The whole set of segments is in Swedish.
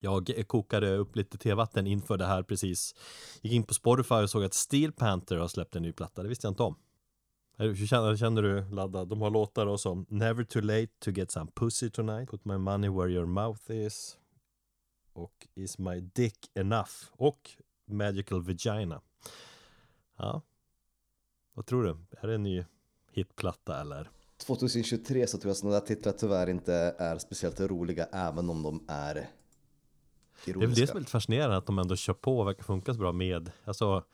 Jag kokade upp lite tevatten inför det här precis. Gick in på Spotify och såg att Steel Panther har släppt en ny platta, det visste jag inte om. Hur känner, känner du laddad? De har låtar då som Never too late to get some pussy tonight Put my money where your mouth is Och Is my dick enough Och Magical Vagina Ja Vad tror du? Är det en ny hitplatta eller? 2023 så tror jag sådana där titlar tyvärr inte är speciellt roliga även om de är ironiska. Det är det som är lite fascinerande att de ändå kör på och verkar funka så bra med Alltså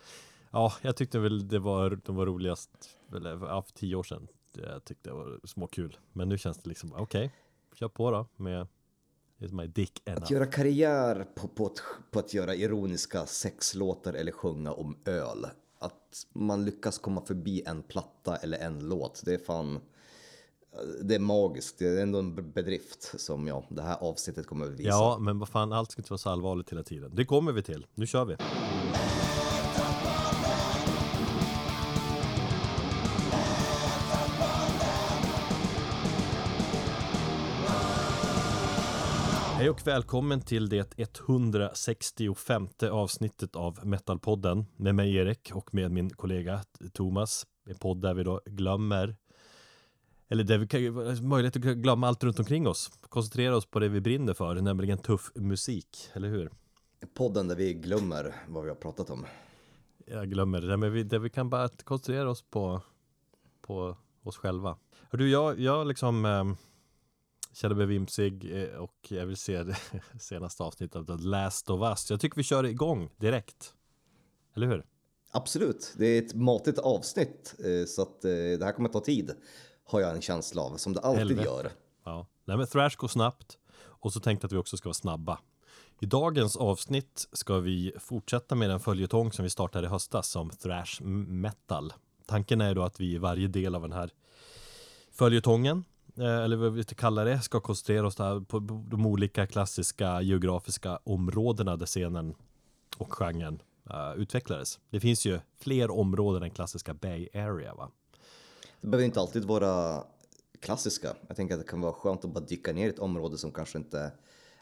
Ja, jag tyckte väl det var, de var roligast eller, ja, för tio år sedan. Jag tyckte det var småkul. Men nu känns det liksom, okej, okay, kör på då med. Att göra karriär på, på, att, på att göra ironiska sexlåtar eller sjunga om öl. Att man lyckas komma förbi en platta eller en låt, det är fan... Det är magiskt, det är ändå en bedrift som ja, det här avsnittet kommer att visa. Ja, men vad fan, allt ska inte vara så allvarligt hela tiden. Det kommer vi till, nu kör vi. Hej och välkommen till det 165 avsnittet av Metalpodden med mig Erik och med min kollega Thomas. En podd där vi då glömmer eller där vi kan möjlighet att glömma allt runt omkring oss. Koncentrera oss på det vi brinner för, nämligen tuff musik, eller hur? Podden där vi glömmer vad vi har pratat om. Jag glömmer det, men vi, där vi kan bara koncentrera oss på, på oss själva. Hör du, jag, jag liksom eh, känner mig vimsig eh, och jag vill se det senaste avsnittet av The Last of Us. Jag tycker vi kör igång direkt. Eller hur? Absolut, det är ett matigt avsnitt eh, så att eh, det här kommer ta tid. Har jag en känsla av, som det alltid Helvete. gör. Ja, Nej, men Thrash går snabbt och så tänkte jag att vi också ska vara snabba. I dagens avsnitt ska vi fortsätta med den följetong som vi startade i höstas som Thrash Metal. Tanken är då att vi i varje del av den här följetongen Eh, eller vad vi ska kalla det, ska koncentrera oss på de olika klassiska geografiska områdena där scenen och genren uh, utvecklades. Det finns ju fler områden än klassiska Bay Area va? Det behöver inte alltid vara klassiska. Jag tänker att det kan vara skönt att bara dyka ner i ett område som kanske inte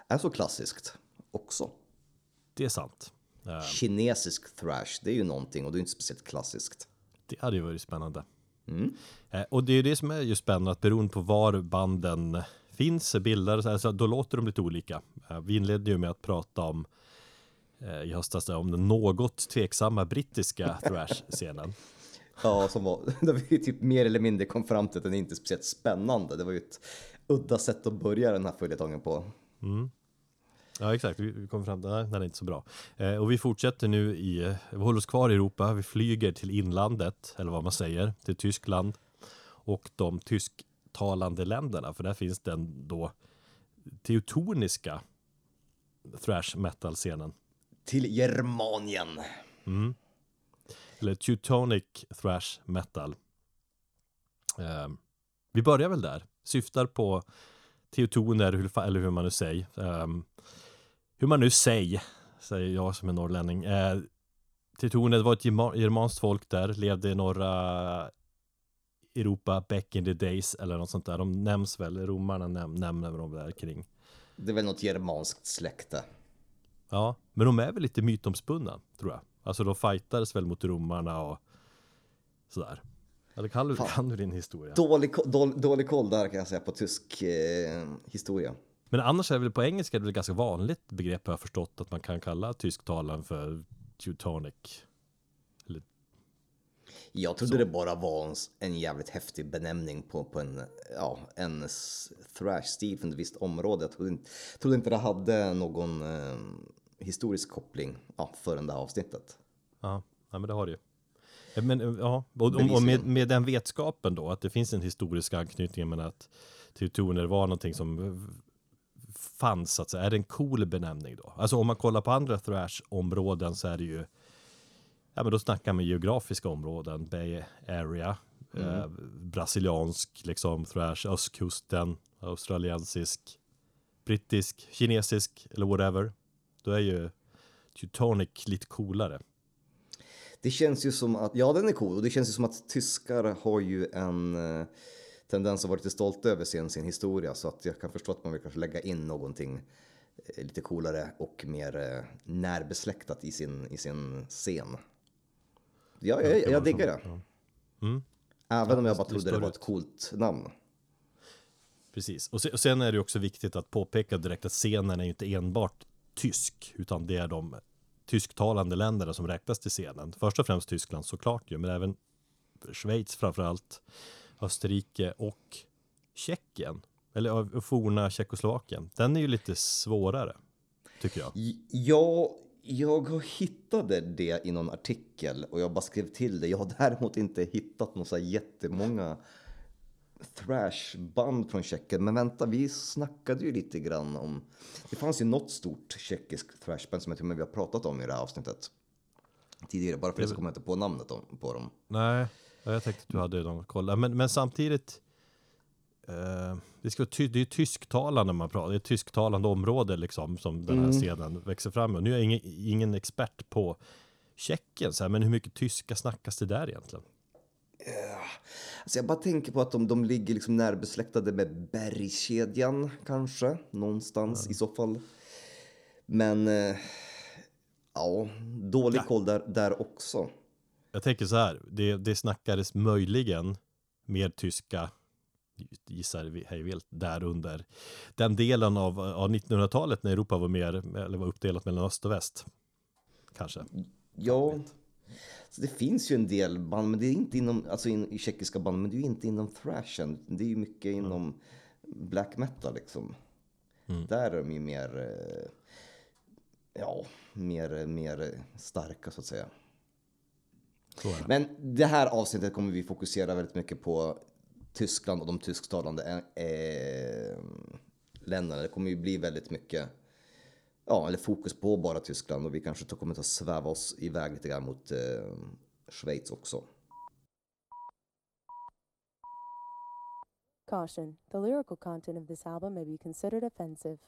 är så klassiskt också. Det är sant. Uh, Kinesisk thrash, det är ju någonting och det är inte speciellt klassiskt. Det hade ju varit spännande. Mm. Eh, och det är det som är just spännande, att beroende på var banden finns, bildades, alltså, då låter de lite olika. Eh, vi inledde ju med att prata om eh, i höstas om den något tveksamma brittiska thrash-scenen. Ja, som var, där vi typ mer eller mindre kom fram till att den inte är speciellt spännande. Det var ju ett udda sätt att börja den här följetongen på. Mm. Ja exakt, vi kommer fram till att den är inte så bra. Eh, och vi fortsätter nu i, vi håller oss kvar i Europa, vi flyger till inlandet, eller vad man säger, till Tyskland och de tysktalande länderna, för där finns den då teutoniska thrash metal-scenen. Till Germanien. Mm. Eller Teutonic thrash metal. Eh, vi börjar väl där, syftar på teutoner, eller hur man nu säger. Um, hur man nu säger, säger jag som är norrlänning. Eh, Teutoner var ett germanskt folk där, levde i norra Europa back in the days eller något sånt där. De nämns väl, romarna näm nämner de där kring. Det är väl något germanskt släkte. Ja, men de är väl lite mytomspunna tror jag. Alltså de fightades väl mot romarna och sådär. Eller kan du, kan du din historia? Dålig, dålig, dålig koll där kan jag säga på tysk eh, historia. Men annars är det väl på engelska är det väl ganska vanligt begrepp jag har förstått att man kan kalla tysktalaren för Teutonic. Eller... Jag trodde så. det bara var en, en jävligt häftig benämning på, på en, ja, en thrash-stil från ett visst område. Jag trodde inte, trodde inte det hade någon eh, historisk koppling ja, förrän det här avsnittet. Ja, ja men det har det ju. Men, ja, och, och med, med, den vetskapen då, att det finns en historisk anknytning, men att teutoner var någonting som fanns, så att säga. Är det en cool benämning då? Alltså om man kollar på andra thrash-områden så är det ju, ja men då snackar man geografiska områden, Bay Area, mm. eh, brasiliansk, liksom thrash, östkusten, australiensisk, brittisk, kinesisk eller whatever. Då är ju Teutonic lite coolare. Det känns ju som att, ja den är cool och det känns ju som att tyskar har ju en eh, tendens att vara lite stolta över sin, sin historia så att jag kan förstå att man vill kanske lägga in någonting eh, lite coolare och mer eh, närbesläktat i sin, i sin scen. Ja, jag, jag, jag diggar det. Mm. Även om jag bara trodde det var ett coolt namn. Precis, och sen är det också viktigt att påpeka direkt att scenen är inte enbart tysk, utan det är de tysktalande länderna som räknas till scenen. Först och främst Tyskland såklart ju, men även Schweiz framförallt, Österrike och Tjeckien, eller forna Tjeckoslovakien. Den är ju lite svårare, tycker jag. Ja, jag hittade det i någon artikel och jag bara skrev till det. Jag har däremot inte hittat några så jättemånga thrashband från Tjeckien. Men vänta, vi snackade ju lite grann om... Det fanns ju något stort tjeckiskt thrashband som jag tror vi har pratat om i det här avsnittet. Tidigare, bara för det så kommer jag inte på namnet på dem. Nej, jag tänkte att du hade dem kolla. Men, men samtidigt... Eh, det, ska det är tysktalande man pratar, det är ett tysktalande område liksom som den här mm. scenen växer fram med. Nu är jag ingen, ingen expert på Tjeckien, så här, men hur mycket tyska snackas det där egentligen? Alltså jag bara tänker på att de, de ligger liksom närbesläktade med bergskedjan kanske, någonstans mm. i så fall. Men eh, ja, dålig ja. koll där, där också. Jag tänker så här, det, det snackades möjligen mer tyska gissar hej vilt, där under den delen av, av 1900-talet när Europa var mer, eller var uppdelat mellan öst och väst. Kanske. Ja, så det finns ju en del band, men det är inte inom, alltså in, i tjeckiska band, men det är ju inte inom thrashen. Det är ju mycket inom mm. black metal liksom. Mm. Där är de ju mer, eh, ja, mer, mer starka så att säga. Så men det här avsnittet kommer vi fokusera väldigt mycket på Tyskland och de tysktalande äh, länderna. Det kommer ju bli väldigt mycket ja, eller fokus på bara Tyskland och vi kanske kommer att sväva oss iväg lite grann mot eh, Schweiz också. Caution, the lyrical content of this album may be considered offensive.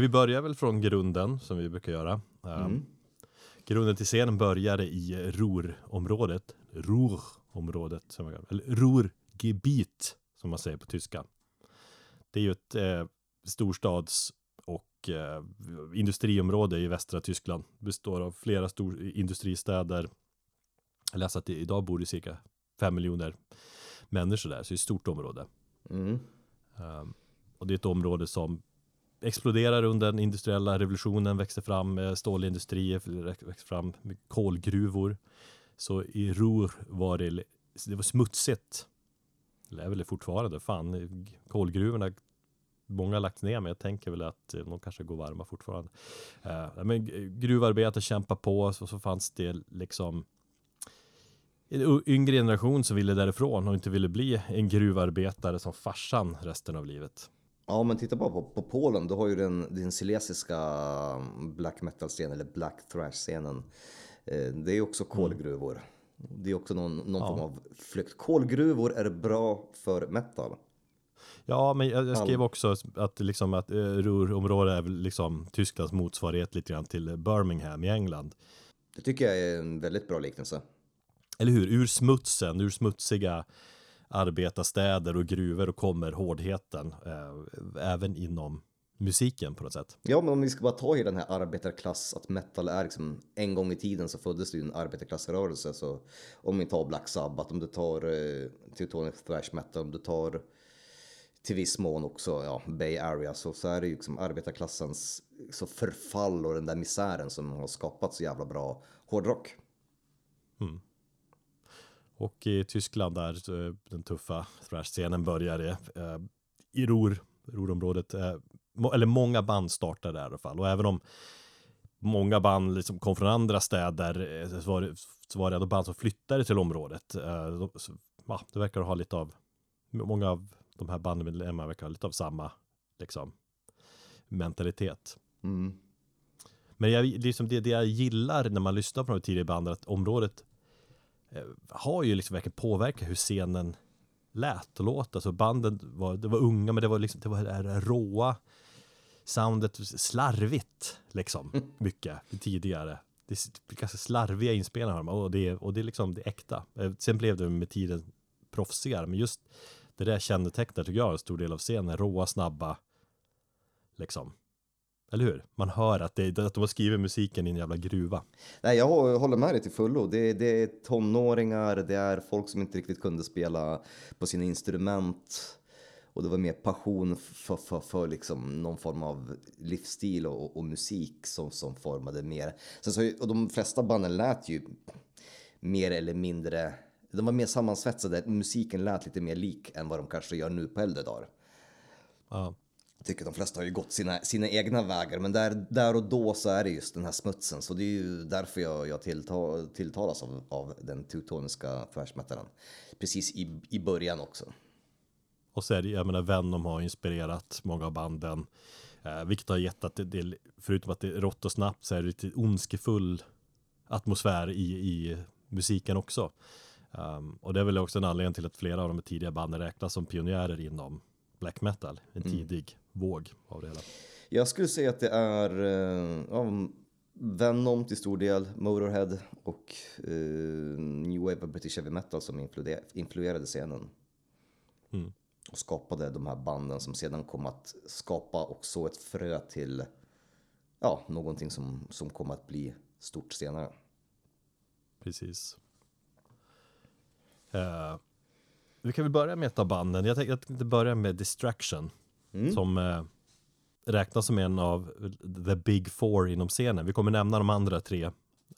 Vi börjar väl från grunden som vi brukar göra. Ehm, mm. grunden till scenen börjar i Ruhrområdet. Ruhrområdet, eller Ruhrgebiet som man säger på tyska. Det är ju ett eh, storstads och eh, industriområde i västra Tyskland. Består av flera stor industristäder. Jag läser att det idag bor det cirka fem miljoner människor där, så det är ett stort område. Mm. Um, och det är ett område som exploderar under den industriella revolutionen, växte fram eh, stålindustrier, växte fram kolgruvor. Så i Ruhr var det, det var smutsigt. Det är väl det fortfarande, fan, kolgruvorna Många har lagt ner men jag tänker väl att eh, de kanske går varma fortfarande. Uh, men gruvarbetare kämpar på och så fanns det liksom en yngre generation som ville därifrån och inte ville bli en gruvarbetare som farsan resten av livet. Ja, men titta bara på, på Polen. Du har ju den, den silesiska black metal-scenen, eller black thrash-scenen. Eh, det är också mm. kolgruvor. Mm. Det är också någon, någon ja. form av flykt. Kolgruvor är bra för metal. Ja, men jag, jag skrev också att, liksom att eh, Ruhrområdet är liksom Tysklands motsvarighet lite grann till Birmingham i England. Det tycker jag är en väldigt bra liknelse. eller hur, ur smutsen, ur smutsiga arbetarstäder och gruvor och kommer hårdheten eh, även inom musiken på något sätt. Ja, men om vi ska bara ta i den här arbetarklass, att metal är liksom, en gång i tiden så föddes det ju en arbetarklassrörelse. Så om vi tar Black Sabbath, om du tar eh, Teutonic Thrash Metal, om du tar till viss mån också ja, Bay Area så, så är det ju liksom arbetarklassens så förfall och den där misären som har skapat så jävla bra hårdrock. Mm. Och i Tyskland där eh, den tuffa thrash-scenen började eh, i Ruhr, Ruhrområdet, eh, eller många band startade där i alla fall. Och även om många band liksom kom från andra städer så var, det, så var det ändå band som flyttade till området. Så, ja, det verkar ha lite av, många av de här bandmedlemmarna verkar ha lite av samma liksom, mentalitet. Mm. Men jag, liksom det, det jag gillar när man lyssnar på de tidigare banden, att området har ju liksom verkligen påverkat hur scenen lät och låt. Alltså banden var, det var unga men det var liksom det var det här råa soundet slarvigt liksom mycket tidigare. Det är ganska slarviga inspelningar och det, och det är liksom det är äkta. Eh, sen blev det med tiden proffsigare men just det där kännetecknar tycker jag en stor del av scenen. Råa, snabba, liksom. Eller hur? Man hör att, det, att de har skrivit musiken i en jävla gruva. Nej, jag håller med dig till fullo. Det, det är tonåringar, det är folk som inte riktigt kunde spela på sina instrument. Och det var mer passion för, för, för liksom någon form av livsstil och, och musik som, som formade mer. Sen så, och de flesta banden lät ju mer eller mindre de var mer sammansvetsade, musiken lät lite mer lik än vad de kanske gör nu på äldre dagar. Ja. Jag tycker de flesta har ju gått sina, sina egna vägar, men där, där och då så är det just den här smutsen. Så det är ju därför jag, jag tilltal, tilltalas av, av den teutoniska thrash Precis i, i början också. Och så är det, jag menar, Venom har inspirerat många av banden. Eh, vilket har gett att det, det, förutom att det är rått och snabbt, så är det lite ondskefull atmosfär i, i musiken också. Um, och det är väl också en anledning till att flera av de tidiga banden räknas som pionjärer inom black metal. En mm. tidig mm. våg av det hela. Jag skulle säga att det är uh, ja, Venom till stor del, Motorhead och uh, New Wave of British Heavy Metal som influerade scenen. Mm. Och skapade de här banden som sedan kom att skapa också ett frö till ja, någonting som, som kom att bli stort senare. Precis. Uh, vi kan väl börja med ett av banden. Jag tänkte börja med Distraction. Mm. Som uh, räknas som en av the big four inom scenen. Vi kommer nämna de andra tre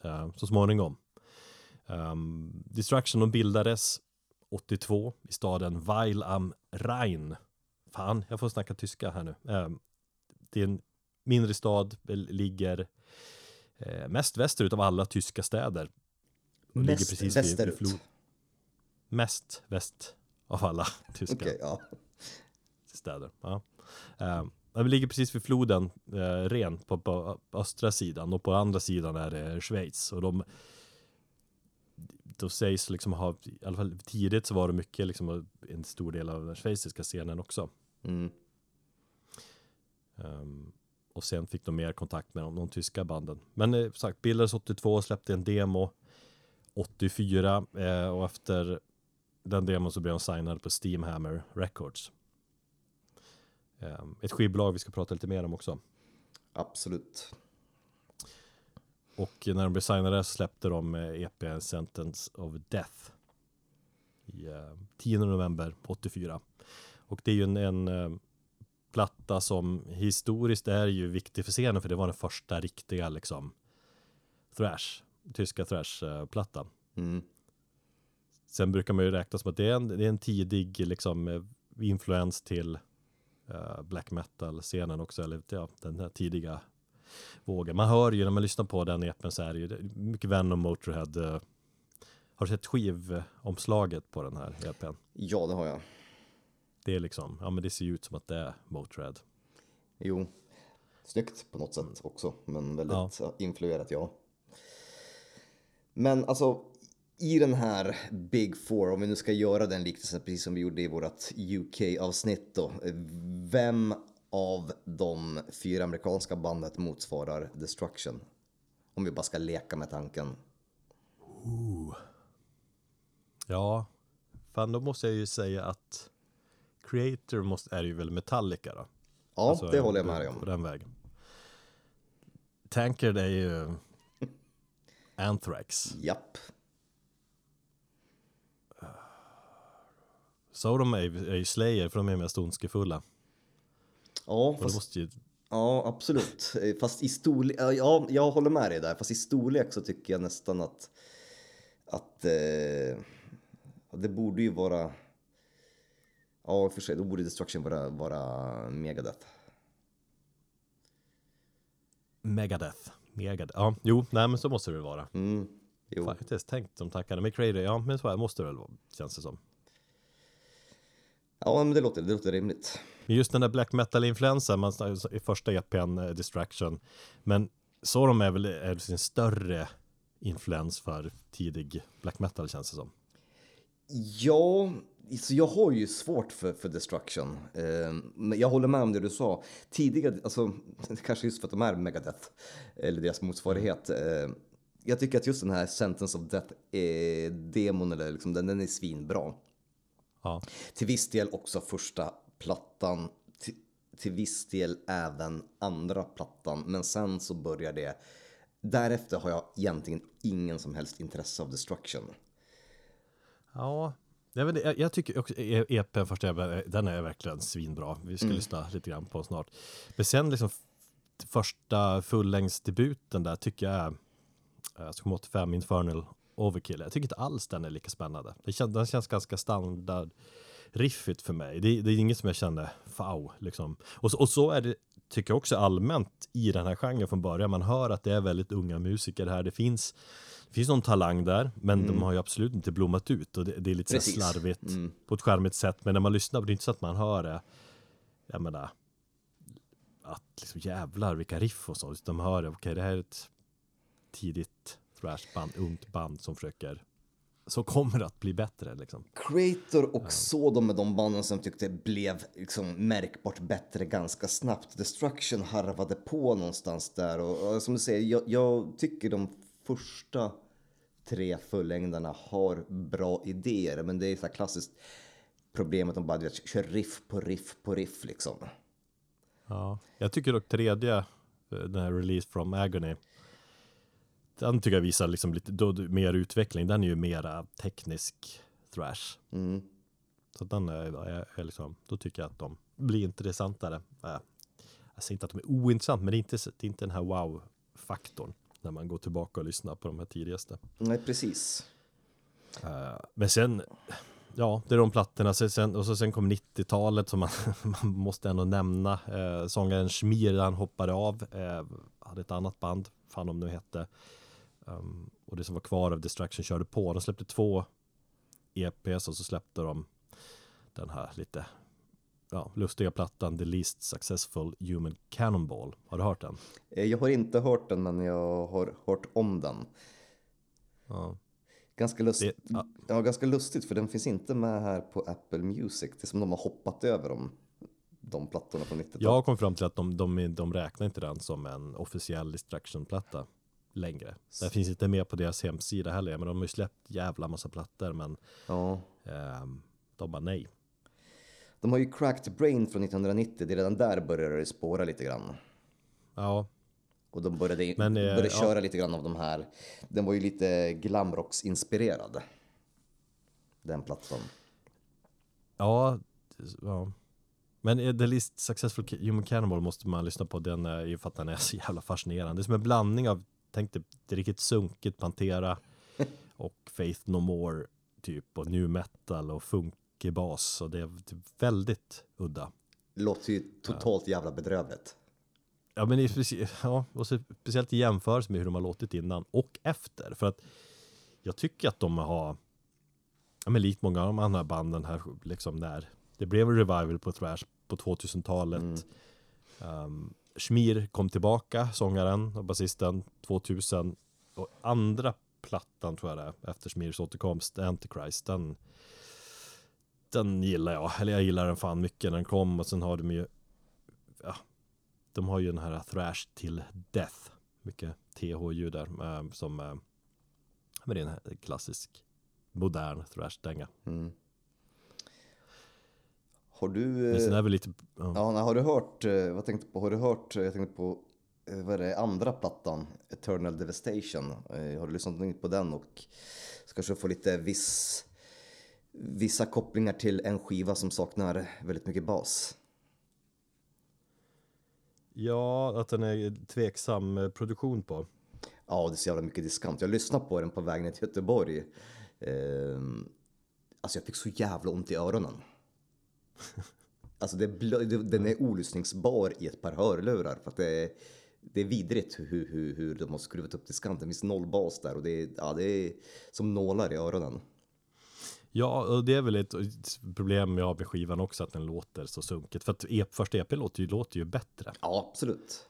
uh, så småningom. Um, Distraction de bildades 82 i staden Weil am Rhein. Fan, jag får snacka tyska här nu. Um, det är en mindre stad, ligger mest västerut av alla tyska städer. Mest ligger precis västerut? Mest väst av alla tyska okay, ja. städer. Ja. Uh, vi ligger precis vid floden uh, Ren på, på, östra sidan och på andra sidan är det Schweiz. Och de, då sägs liksom ha, i alla fall tidigt så var det mycket liksom en stor del av den schweiziska scenen också. Mm. Um, och sen fick de mer kontakt med de, de tyska banden. Men eh, sagt, bildades 82 och släppte en demo 84 eh, och efter den demon så blev de signade på Steamhammer Records. Ehm, ett skivbolag vi ska prata lite mer om också. Absolut. Och när de blev signade släppte de EP eh, e Sentence of Death. I 10 eh, november 84. Och det är ju en, en eh, platta som historiskt är ju viktig för scenen för det var den första riktiga liksom thrash, tyska thrash-plattan. Mm. Sen brukar man ju räkna som att det är en, det är en tidig liksom, eh, influens till uh, black metal-scenen också, eller ja, den här tidiga vågen. Man hör ju när man lyssnar på den epen så är det ju mycket Venom Motorhead. Uh, har du sett skivomslaget på den här epen? Ja, det har jag. Det är liksom, ja men det ser ju ut som att det är Motorhead. Jo, snyggt på något sätt också, men väldigt ja. influerat ja. Men alltså, i den här Big Four, om vi nu ska göra den liknelsen precis som vi gjorde i vårt UK-avsnitt då. Vem av de fyra amerikanska bandet motsvarar Destruction? Om vi bara ska leka med tanken. Ooh. Ja, fan då måste jag ju säga att Creator måste, är ju väl Metallica då. Ja, alltså, det håller jag med dig om. På den vägen. Tankard är ju Anthrax. Japp. Sodom är, är ju Slayer för de är mest ondskefulla. Ja, fast, ju... ja, absolut. Fast i storlek, ja, jag håller med dig där. Fast i storlek så tycker jag nästan att, att eh, det borde ju vara, ja för sig, då borde Destruction vara, vara Megadeth. Megadeth. Megadeth. Ja, jo, nej men så måste det väl vara. Mm, jo. Ens tänkt de tankarna. Men Crader, ja men så här måste det väl vara, känns det som. Ja, men det låter, det låter rimligt. Just den där black metal-influensen, i första EPn, uh, Distraction. Men så de är väl är sin större influens för tidig black metal känns det som. Ja, så jag har ju svårt för, för Destruction. Eh, men jag håller med om det du sa. Tidigare, alltså kanske just för att de är Megadeth, eller deras motsvarighet. Eh, jag tycker att just den här Sentence of Death-demon, eller liksom, den, den är svinbra. Ja. Till viss del också första plattan, till, till viss del även andra plattan, men sen så börjar det Därefter har jag egentligen ingen som helst intresse av Destruction. Ja, jag, vet, jag, jag tycker också EPn e första den är verkligen svinbra. Vi ska mm. lyssna lite grann på snart. Men sen liksom första fullängdsdebuten där tycker jag, jag ska komma 85 Infernal Overkill. Jag tycker inte alls den är lika spännande. Det känns, den känns ganska standard riffigt för mig. Det, det är inget som jag känner, wow, liksom. Och, och så är det, tycker jag också allmänt i den här genren från början. Man hör att det är väldigt unga musiker här. Det finns, det finns någon talang där, men mm. de har ju absolut inte blommat ut och det, det är lite så slarvigt mm. på ett charmigt sätt. Men när man lyssnar, det är inte så att man hör det, jag menar, att liksom jävlar vilka riff och så, man hör det, okej okay, det här är ett tidigt thrashband, ungt band som försöker så kommer det att bli bättre. Liksom. Creator och ja. Sodom med de banden som tyckte blev liksom märkbart bättre ganska snabbt. Destruction harvade på någonstans där och, och som du säger, jag, jag, tycker de första tre fullängdarna har bra idéer, men det är så här klassiskt problemet de bara vet, kör riff på riff på riff liksom. Ja, jag tycker dock tredje, eh, den här Release from Agony, den tycker jag visar liksom lite då, mer utveckling. Den är ju mera teknisk thrash. Mm. Så den är, är, är, liksom, då tycker jag att de blir intressantare. Äh, jag säger inte att de är ointressanta, men det är inte, det är inte den här wow-faktorn när man går tillbaka och lyssnar på de här tidigaste. Nej, precis. Uh, men sen, ja, det är de plattorna. Sen, och så sen kom 90-talet som man, man måste ändå nämna. Uh, sångaren Schmier, han hoppade av, uh, hade ett annat band, fan om det nu hette. Um, och det som var kvar av Distraction körde på. De släppte två EPs och så släppte de den här lite ja, lustiga plattan The Least Successful Human Cannonball. Har du hört den? Eh, jag har inte hört den men jag har hört om den. Ja. Ganska, lust det, ja. ja. ganska lustigt för den finns inte med här på Apple Music. Det är som de har hoppat över dem de plattorna från 90-talet. Jag kom fram till att de, de, de räknar inte den som en officiell distraction-platta längre. Det finns inte med på deras hemsida heller, men de har ju släppt jävla massa plattor, men ja. eh, de bara nej. De har ju Cracked Brain från 1990, det är redan där började det spåra lite grann. Ja. Och de började, men, eh, började köra ja. lite grann av de här, den var ju lite glamrocks-inspirerad. Den plattan. Ja, ja. Men The Least Successful Human Cannibal måste man lyssna på, den är ju för att den är så jävla fascinerande. Det är som en blandning av tänk dig det är riktigt sunkigt Pantera och Faith No More typ och new metal och funkig bas och det är väldigt udda. Låter ju totalt jävla bedrövligt. Ja, men ja, och speciellt i jämförelse med hur de har låtit innan och efter. För att jag tycker att de har, ja, men likt många av de andra banden här, liksom när det blev en revival på thrash på 2000-talet. Mm. Um, Schmir kom tillbaka, sångaren och basisten 2000 och andra plattan tror jag det är, efter Schmirs återkomst, Antichrist, den den gillar jag, eller jag gillar den fan mycket när den kom och sen har de ju ja, de har ju den här thrash till death, mycket TH-ljud där, eh, som äh, men det är en klassisk modern thrash-dänga. Mm. Har du... Men sen är väl lite... Ja. ja, har du hört, eh, vad tänkte på, har du hört, jag tänkte på, eh, vad är det, andra plattan, Eternal Devastation. Har du lyssnat på den och ska kanske få lite viss, vissa kopplingar till en skiva som saknar väldigt mycket bas? Ja, att den är tveksam produktion på. Ja, det är så jävla mycket diskant. Jag lyssnade på den på vägen till Göteborg. Eh, alltså jag fick så jävla ont i öronen. Alltså det, den är olyssningsbar i ett par hörlurar för att det är, det är vidrigt hur, hur, hur de har skruvat upp diskanten. Det finns noll bas där och det är, ja, det är som nålar i öronen. Ja, och det är väl ett problem jag har med skivan också, att den låter så sunkigt. För att e första EP låter ju, låter ju bättre. Ja, absolut.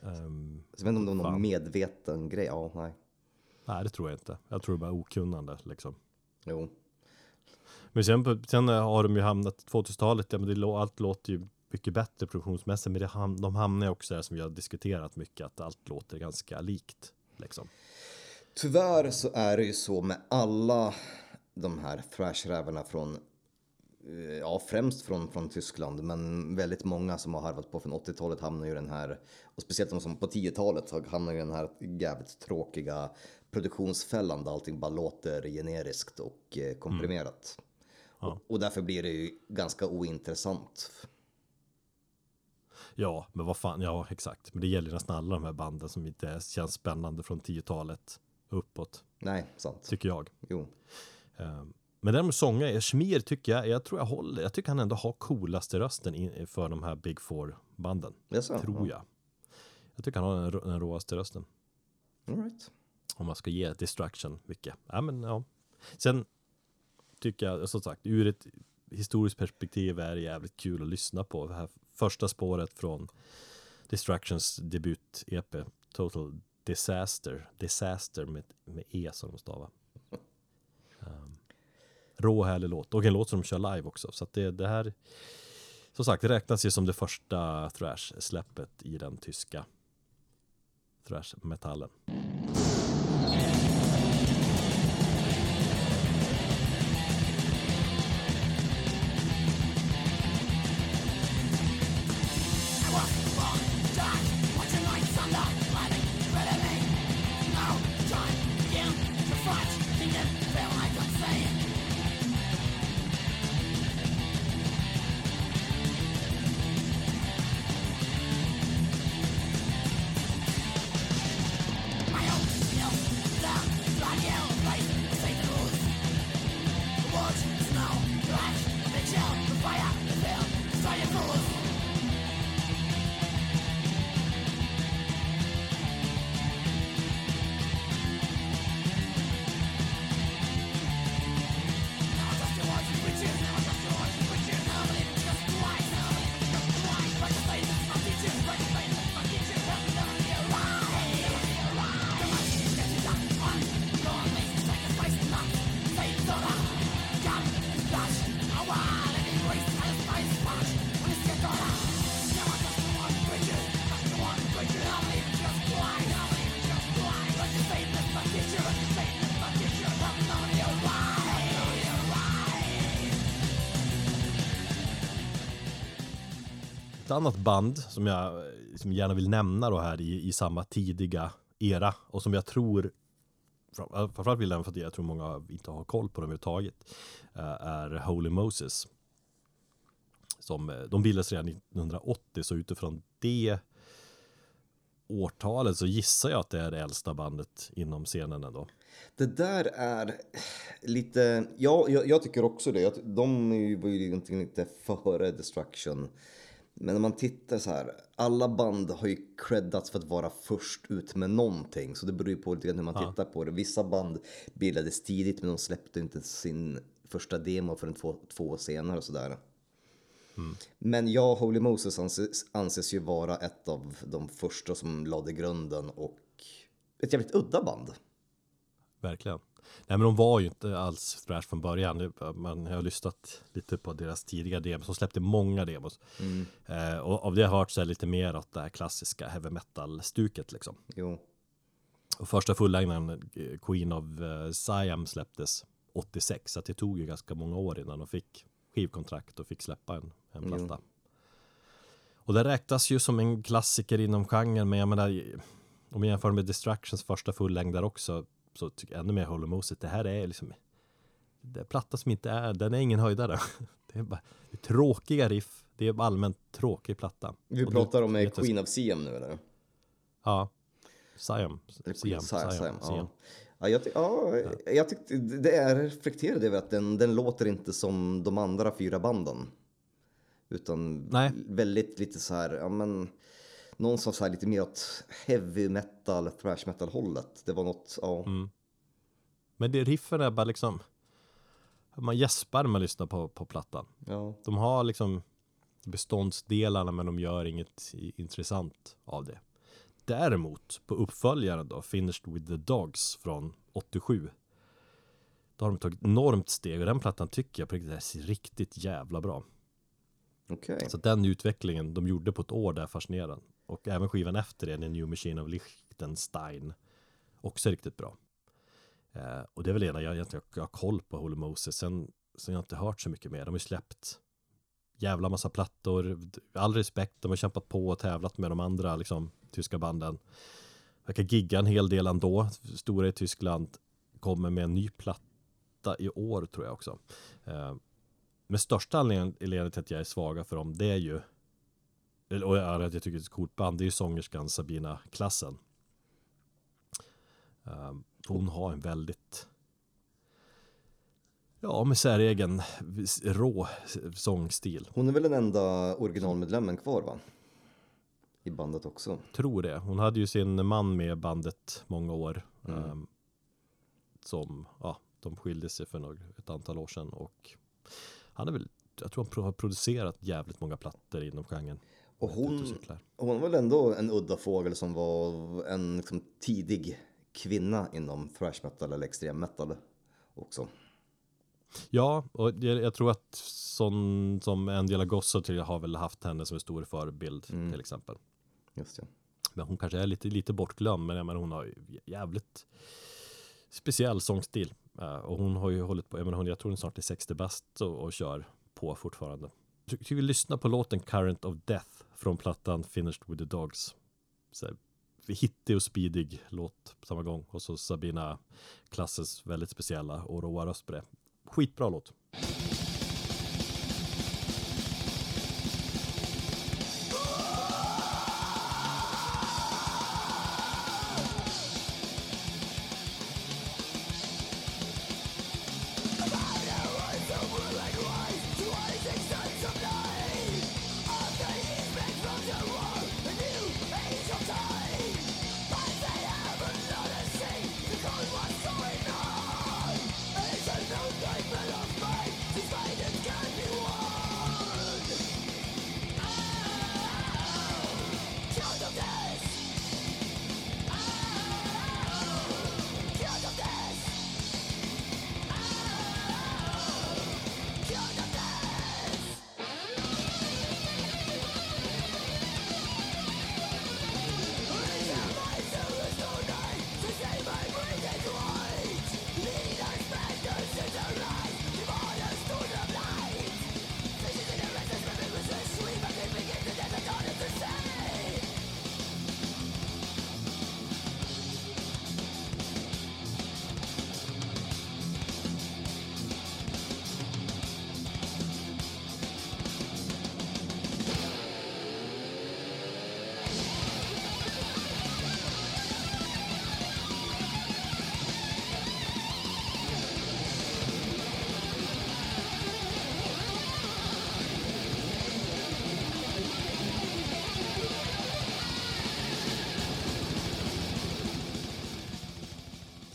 Um, jag vet inte om det var någon medveten grej. Ja, nej. Nej, det tror jag inte. Jag tror det bara okunnande liksom. Jo. Men sen, sen har de ju hamnat, 2000-talet, ja, men det, allt låter ju mycket bättre produktionsmässigt. Men det, de hamnar ju också där som vi har diskuterat mycket, att allt låter ganska likt. Liksom. Tyvärr så är det ju så med alla de här thrashrävarna från eh, Ja, främst från, från Tyskland, men väldigt många som har harvat på från 80-talet hamnar ju den här, och speciellt de som på 10-talet hamnar i den här jävligt tråkiga produktionsfällan där allting bara låter generiskt och eh, komprimerat. Mm. Ja. Och, därför blir det ju ganska ointressant. Ja, men vad fan, ja exakt. Men det gäller nästan alla de här banden som inte känns spännande från 10-talet uppåt. Nej, sant. Tycker jag. Jo. Ehm, men däremot sångare, Schmier tycker jag, jag tror jag håller, jag tycker han ändå har coolaste rösten för de här Big Four banden. Yes, tror jag. Jag tycker han har den, den råaste rösten. All right. Om man ska ge Distraction mycket. Ja, men ja. Sen tycker jag, som sagt, ur ett historiskt perspektiv är det jävligt kul att lyssna på. Det här första spåret från Distractions debut-EP, Total Disaster. Disaster med, med E som de stavar. Um, rå härlig låt och en låt som de kör live också. Så att det, det här, som sagt, det räknas ju som det första thrash-släppet i den tyska thrash-metallen. Annat band som jag som gärna vill nämna då här i, i samma tidiga era och som jag tror framförallt vill jag för att jag tror många inte har koll på dem överhuvudtaget eh, är Holy Moses. Som, eh, de bildades redan 1980 så utifrån det årtalet så gissar jag att det är det äldsta bandet inom scenen ändå. Det där är lite, ja, jag, jag tycker också det. De var ju egentligen lite före Destruction. Men när man tittar så här, alla band har ju creddats för att vara först ut med någonting. Så det beror ju på lite grann hur man ja. tittar på det. Vissa band bildades tidigt men de släppte inte sin första demo förrän två, två år senare och sådär. Mm. Men ja, Holy Moses anses, anses ju vara ett av de första som lade grunden och ett jävligt udda band. Verkligen. Nej men de var ju inte alls thrash från början. Man har lyssnat lite på deras tidiga demos. De släppte många demos. Mm. Eh, och av det har jag hört så är lite mer åt det här klassiska heavy metal-stuket liksom. Jo. Och första fullängden, eh, Queen of uh, Siam, släpptes 86, så det tog ju ganska många år innan de fick skivkontrakt och fick släppa en, en platta. Mm. Och det räknas ju som en klassiker inom genren, men jag menar, om jag jämför med Distractions första fullängdare också, så tycker jag ännu mer håller Moses. Det här är liksom, det är platta som inte är, den är ingen höjdare. Det är bara det är tråkiga riff, det är allmänt tråkig platta. Vi pratar om eh, Queen of Siam nu eller? Ja, Siam. Siam, Siam, Siam, ja. Ja, jag, ja, jag tyckte det är reflekterade över att den, den låter inte som de andra fyra banden. Utan Nej. väldigt lite så här, ja men någon som här lite mer åt heavy metal, thrash metal hållet. Det var något, ja. Mm. Men det riffen är bara liksom, man gäspar när man lyssnar på, på plattan. Ja. De har liksom beståndsdelarna men de gör inget intressant av det. Däremot på uppföljaren då, Finished with the Dogs från 87. Då har de tagit enormt steg och den plattan tycker jag på riktigt är riktigt jävla bra. Okay. Så den utvecklingen de gjorde på ett år där fascinerande. Och även skivan efter det, The New Machine of Liechtenstein. Också riktigt bra. Eh, och det är väl ena jag egentligen har koll på Holy Moses. Sen, sen har jag inte hört så mycket mer. De har ju släppt jävla massa plattor. All respekt, de har kämpat på och tävlat med de andra liksom, tyska banden. Verkar gigga en hel del ändå. Stora i Tyskland kommer med en ny platta i år tror jag också. Eh, men största anledningen till att jag är svaga för dem, det är ju och att jag tycker det är ett coolt band, det är ju sångerskan Sabina Klassen. Um, hon har en väldigt Ja, med säregen rå sångstil. Hon är väl den enda originalmedlemmen kvar va? I bandet också. Tror det. Hon hade ju sin man med bandet många år. Mm. Um, som, ja, de skilde sig för några, ett antal år sedan och han är väl, jag tror han har producerat jävligt många plattor inom genren. Och hon, hon var väl ändå en udda fågel som var en liksom, tidig kvinna inom thrash metal eller extrem metal också. Ja, och jag, jag tror att sån som Angela Gosso har väl haft henne som en stor förebild mm. till exempel. Just det. Men hon kanske är lite, lite bortglömd, men, men hon har jävligt speciell sångstil. Uh, och hon har ju hållit på, jag, menar, hon, jag tror hon snart är 60 bast och, och kör på fortfarande. Tycker vi lyssnar på låten Current of Death från plattan Finished with the Dogs. Så hittig och speedig låt på samma gång. Och så Sabina Klasses väldigt speciella och råa röst på det. Skitbra låt.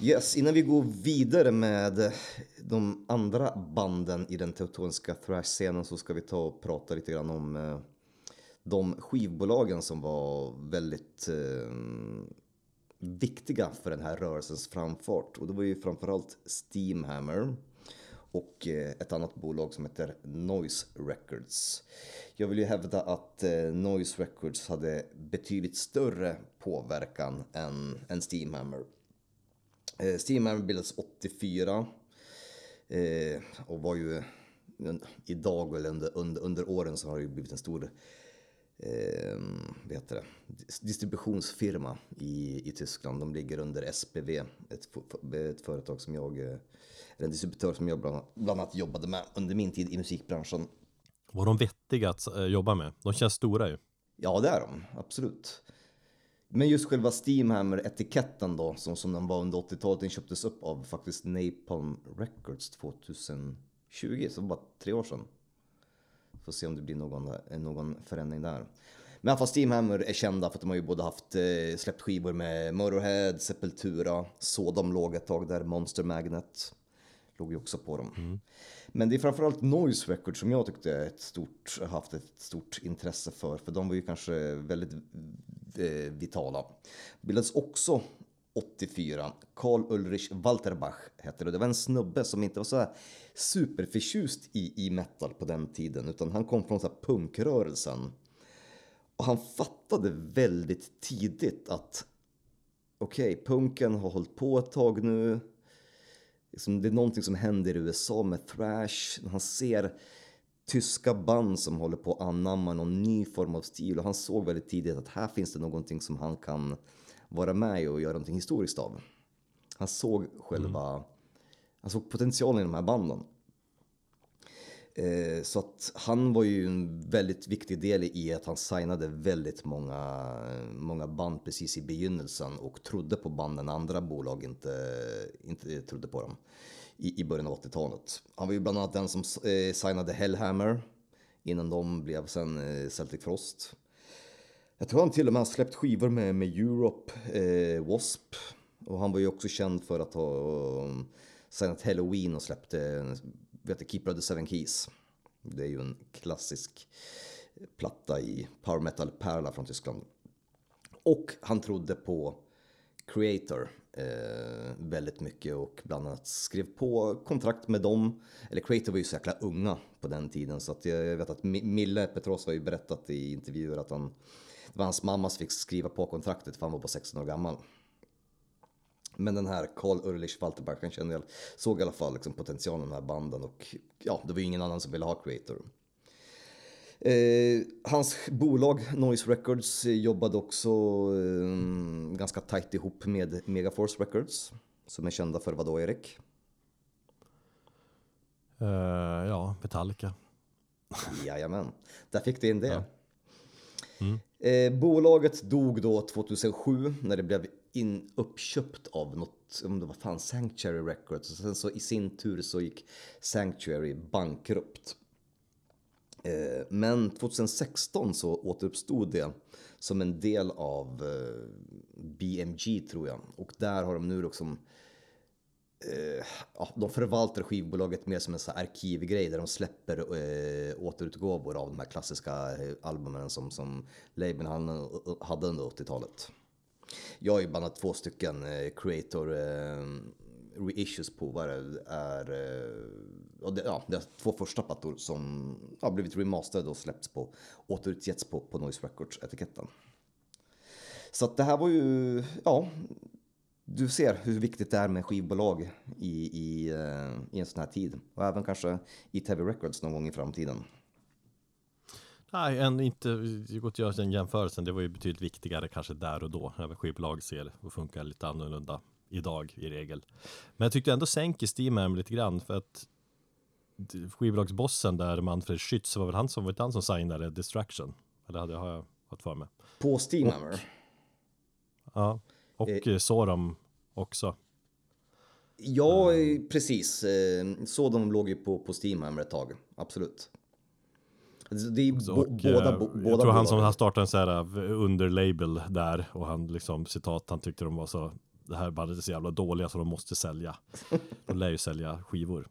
Yes, innan vi går vidare med de andra banden i den teutoniska thrash-scenen så ska vi ta och prata lite grann om eh, de skivbolagen som var väldigt eh, viktiga för den här rörelsens framfart. Och det var ju framförallt Steamhammer och eh, ett annat bolag som heter Noise Records. Jag vill ju hävda att eh, Noise Records hade betydligt större påverkan än, än Steamhammer. Eh, Steam bildades 84. Eh, och var ju idag eller under, under, under åren så har det ju blivit en stor eh, vet det, distributionsfirma i, i Tyskland. De ligger under SPV, ett, ett företag som jag, eller en distributör som jag bland, bland annat jobbade med under min tid i musikbranschen. Var de vettiga att eh, jobba med? De känns stora ju. Ja, det är de, absolut. Men just själva Steamhammer-etiketten då, som, som den var under 80-talet, den köptes upp av faktiskt Napalm Records 2020, så det var bara tre år sedan. Får se om det blir någon, eh, någon förändring där. Men i alla fall Steamhammer är kända för att de har ju både haft eh, släppt skivor med Motorhead, Sepultura, Sodom låg ett tag där, Monster Magnet låg ju också på dem. Mm. Men det är framförallt Noise Records som jag tyckte ett stort, haft ett stort intresse för, för de var ju kanske väldigt eh, vitala. Bildades också 84. Karl Ulrich Walterbach hette det. Det var en snubbe som inte var så här superförtjust i, i metal på den tiden, utan han kom från så här punkrörelsen. Och han fattade väldigt tidigt att okej, okay, punken har hållit på ett tag nu. Liksom, det är någonting som händer i USA med thrash. Han ser tyska band som håller på att anamma någon ny form av stil och han såg väldigt tidigt att här finns det någonting som han kan vara med och göra någonting historiskt av. Han såg själva, mm. han såg potentialen i de här banden. Eh, så att han var ju en väldigt viktig del i att han signade väldigt många, många band precis i begynnelsen och trodde på banden andra bolag inte, inte trodde på dem i, i början av 80-talet. Han var ju bland annat den som eh, signade Hellhammer innan de blev sen eh, Celtic Frost. Jag tror han till och med har släppt skivor med, med Europe, eh, W.A.S.P. Och han var ju också känd för att ha signat Halloween och släppte, vi du, Keeper of the Seven Keys. Det är ju en klassisk platta i power metal-pärla från Tyskland. Och han trodde på Creator eh, väldigt mycket och bland annat skrev på kontrakt med dem. Eller Creator var ju så jäkla unga på den tiden så att jag vet att Mille Petros har ju berättat i intervjuer att han det var hans mamma som fick skriva på kontraktet för han var bara 16 år gammal. Men den här Karl Ulrich Walterberg, han kände, jag såg i alla fall liksom potentialen i de här banden och ja, det var ju ingen annan som ville ha Creator. Eh, hans bolag Noise Records jobbade också eh, ganska tajt ihop med Megaforce Records som är kända för vadå Erik? Uh, ja, Metallica. Jajamän, där fick du in det. Ja. Mm. Eh, bolaget dog då 2007 när det blev in, uppköpt av något, om det var fan Sanctuary Records. Och sen så i sin tur så gick Sanctuary bankrupt. Eh, men 2016 så återuppstod det som en del av eh, BMG tror jag. Och där har de nu liksom eh, ja, de förvaltar skivbolaget mer som en så arkivgrej där de släpper eh, återutgåvor av de här klassiska eh, albumen som, som labeln hade under 80-talet. Jag har ju bland två stycken eh, creator eh, reissues på vad det är. Eh, och det, ja, det är två första plattor som har blivit remasterade och släppts på, återutgetts på, på Noise Records-etiketten. Så att det här var ju, ja, du ser hur viktigt det är med skivbolag i, i, eh, i en sån här tid. Och även kanske i TV Records någon gång i framtiden. Nej, en, inte, det går att göra den jämförelsen. Det var ju betydligt viktigare kanske där och då. Även skivbolag ser och funkar lite annorlunda idag i regel. Men jag tyckte ändå sänker Steam lite grann för att skivbolagsbossen där Manfred Schütz var väl han som, var han som signade Distraction? Eller hade, har jag fått för mig? På Steamhammer? Ja, och eh, så de också. Ja, mm. precis. Eh, så de låg ju på, på Steamhammer ett tag, absolut. Det är bo, och, båda, bo, båda Jag tror han som startade en sån här underlabel där och han liksom citat, han tyckte de var så det här bandet är så jävla dåliga så de måste sälja. De lär ju sälja skivor.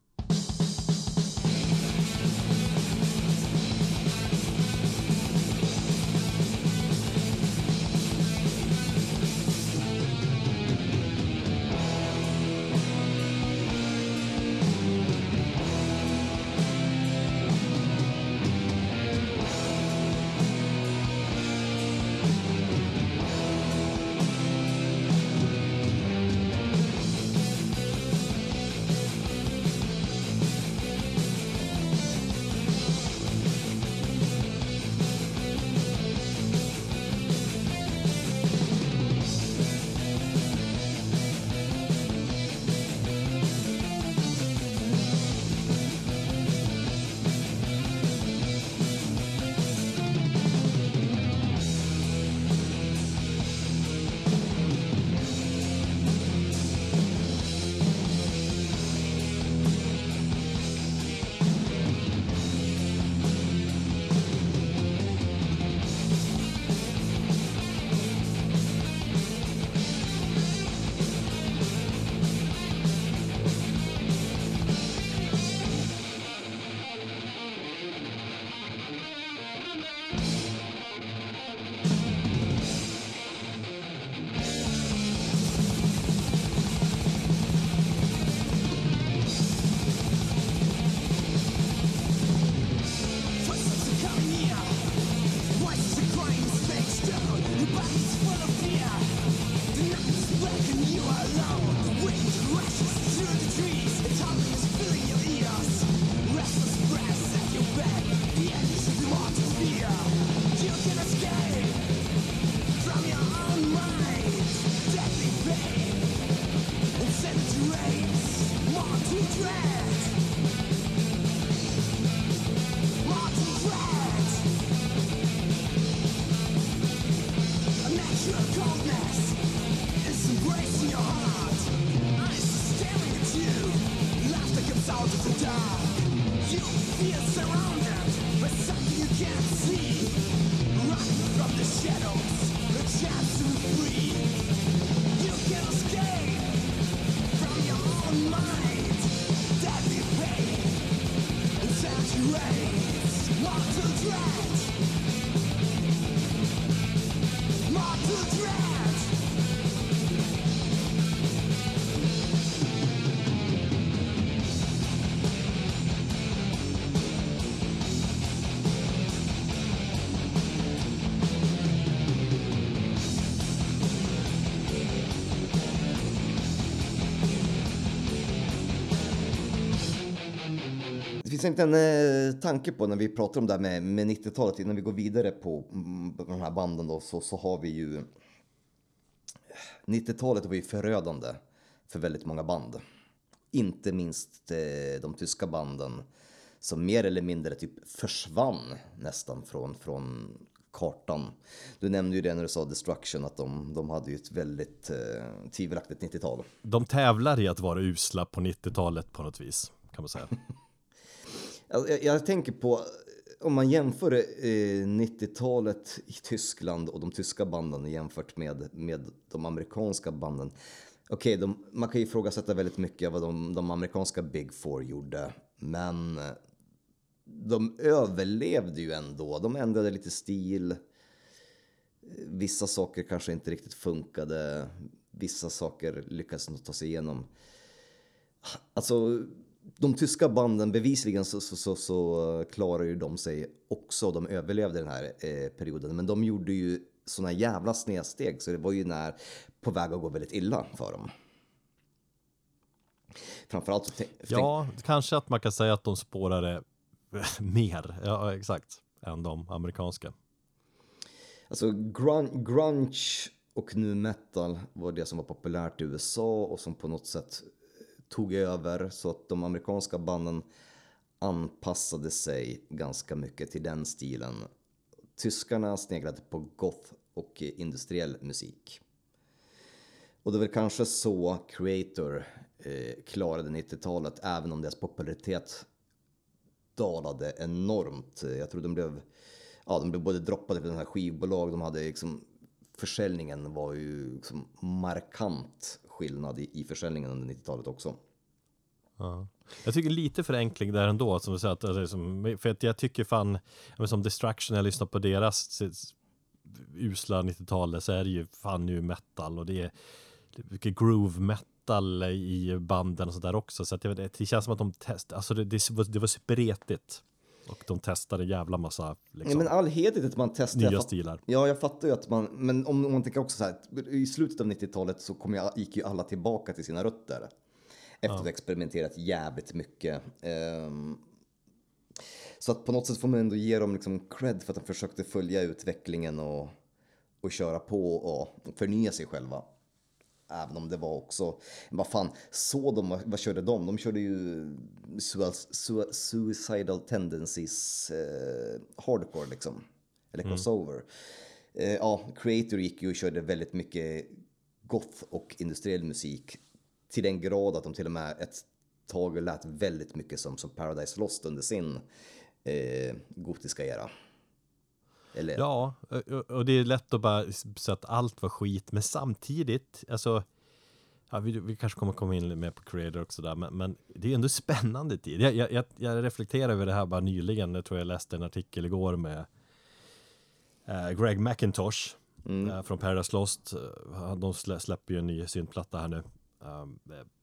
Finns en eh, tanke på när vi pratar om det här med, med 90-talet, innan vi går vidare på, mm, på de här banden då, så, så har vi ju 90-talet var ju förödande för väldigt många band. Inte minst eh, de tyska banden som mer eller mindre typ försvann nästan från, från kartan. Du nämnde ju det när du sa Destruction, att de, de hade ju ett väldigt eh, tvivelaktigt 90-tal. De tävlar i att vara usla på 90-talet på något vis, kan man säga. Alltså, jag, jag, tänker på, om man jämför eh, 90-talet i Tyskland och de tyska banden jämfört med, med de amerikanska banden. Okej, okay, man kan ju ifrågasätta väldigt mycket av vad de, de amerikanska Big Four gjorde, men eh, de överlevde ju ändå. De ändrade lite stil. Vissa saker kanske inte riktigt funkade. Vissa saker lyckades nog ta sig igenom. Alltså, de tyska banden bevisligen så, så, så, så klarar ju de sig också. De överlevde den här eh, perioden. Men de gjorde ju såna jävla snedsteg så det var ju när på väg att gå väldigt illa för dem. Framförallt Ja, kanske att man kan säga att de spårade mer, ja exakt, än de amerikanska. Alltså grunge, grunge och nu metal var det som var populärt i USA och som på något sätt tog över så att de amerikanska banden anpassade sig ganska mycket till den stilen. Tyskarna sneglade på goth och industriell musik. Och det är väl kanske så Creator eh, klarade 90-talet, även om deras popularitet dalade enormt. Jag tror de blev, ja, de blev både droppade för den här skivbolag, de hade liksom, försäljningen var ju liksom markant skillnad i, i försäljningen under 90-talet också. Ja. Jag tycker lite förenkling där ändå, som du säger, att, alltså, för att jag tycker fan, som Distraction, jag lyssnar på deras usla 90-talet så är det ju fan nu metal och det är mycket groove metal i banden och sådär också. Så att det, det känns som att de testade, alltså det, det, var, det var spretigt. Och de testade en jävla massa liksom, ja, men all heder att man testar. nya stilar. Ja, jag fattar ju att man, men om, om man tänker också så här, i slutet av 90-talet så kom jag, gick ju alla tillbaka till sina rötter. Efter att ha experimenterat jävligt mycket. Um, så att på något sätt får man ändå ge dem liksom cred för att de försökte följa utvecklingen och, och köra på och förnya sig själva. Även om det var också, vad fan, så de, vad körde de? De körde ju suicidal tendencies eh, hardcore liksom. Eller mm. crossover. Mm. Eh, ja, Creator gick ju och körde väldigt mycket goth och industriell musik till den grad att de till och med ett tag lät väldigt mycket som, som Paradise Lost under sin eh, gotiska era. Eller? Ja, och det är lätt att bara säga att allt var skit, men samtidigt, alltså Ja, vi, vi kanske kommer komma in mer på creator också där, men, men det är ändå spännande tid. Jag, jag, jag reflekterar över det här bara nyligen, jag tror jag läste en artikel igår med eh, Greg McIntosh mm. eh, från Paradise Lost. De släpper ju en ny syntplatta här nu. Um,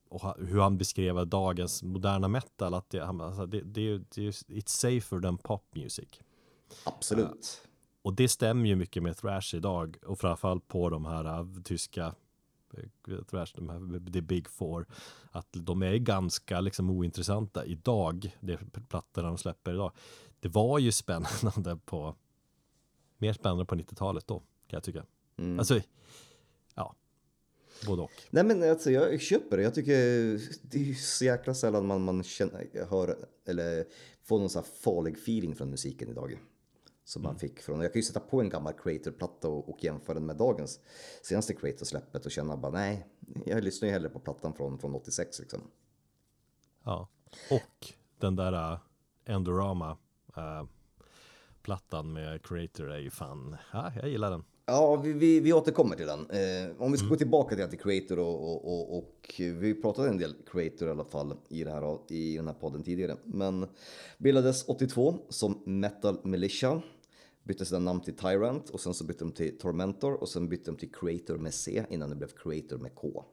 och hur han beskrev dagens moderna metal, att det, alltså, det, det, det, it's safer than pop music. Absolut. Uh, och det stämmer ju mycket med thrash idag och framförallt på de här uh, tyska uh, thrash, de här, the big four, att de är ganska liksom ointressanta idag, de plattorna de släpper idag. Det var ju spännande på, mer spännande på 90-talet då, kan jag tycka. Mm. Alltså, Både och. Nej men alltså jag köper det. Jag tycker det är så jäkla sällan man, man känner, hör eller får någon sån här farlig feeling från musiken idag. Som mm. man fick från, jag kan ju sätta på en gammal Creator-platta och, och jämföra den med dagens senaste Creator-släppet och känna bara nej, jag lyssnar ju hellre på plattan från, från 86 liksom. Ja, och den där Endorama uh, plattan med Creator är ju fan, ja, jag gillar den. Ja, vi, vi, vi återkommer till den. Eh, om vi ska mm. gå tillbaka till Creator och, och, och, och, vi pratade en del Creator i alla fall i, det här, i den här podden tidigare. Men bildades 82 som Metal Militia. Bytte sedan namn till Tyrant och sen så bytte de till Tormentor och sen bytte de till Creator med C innan det blev Creator med K.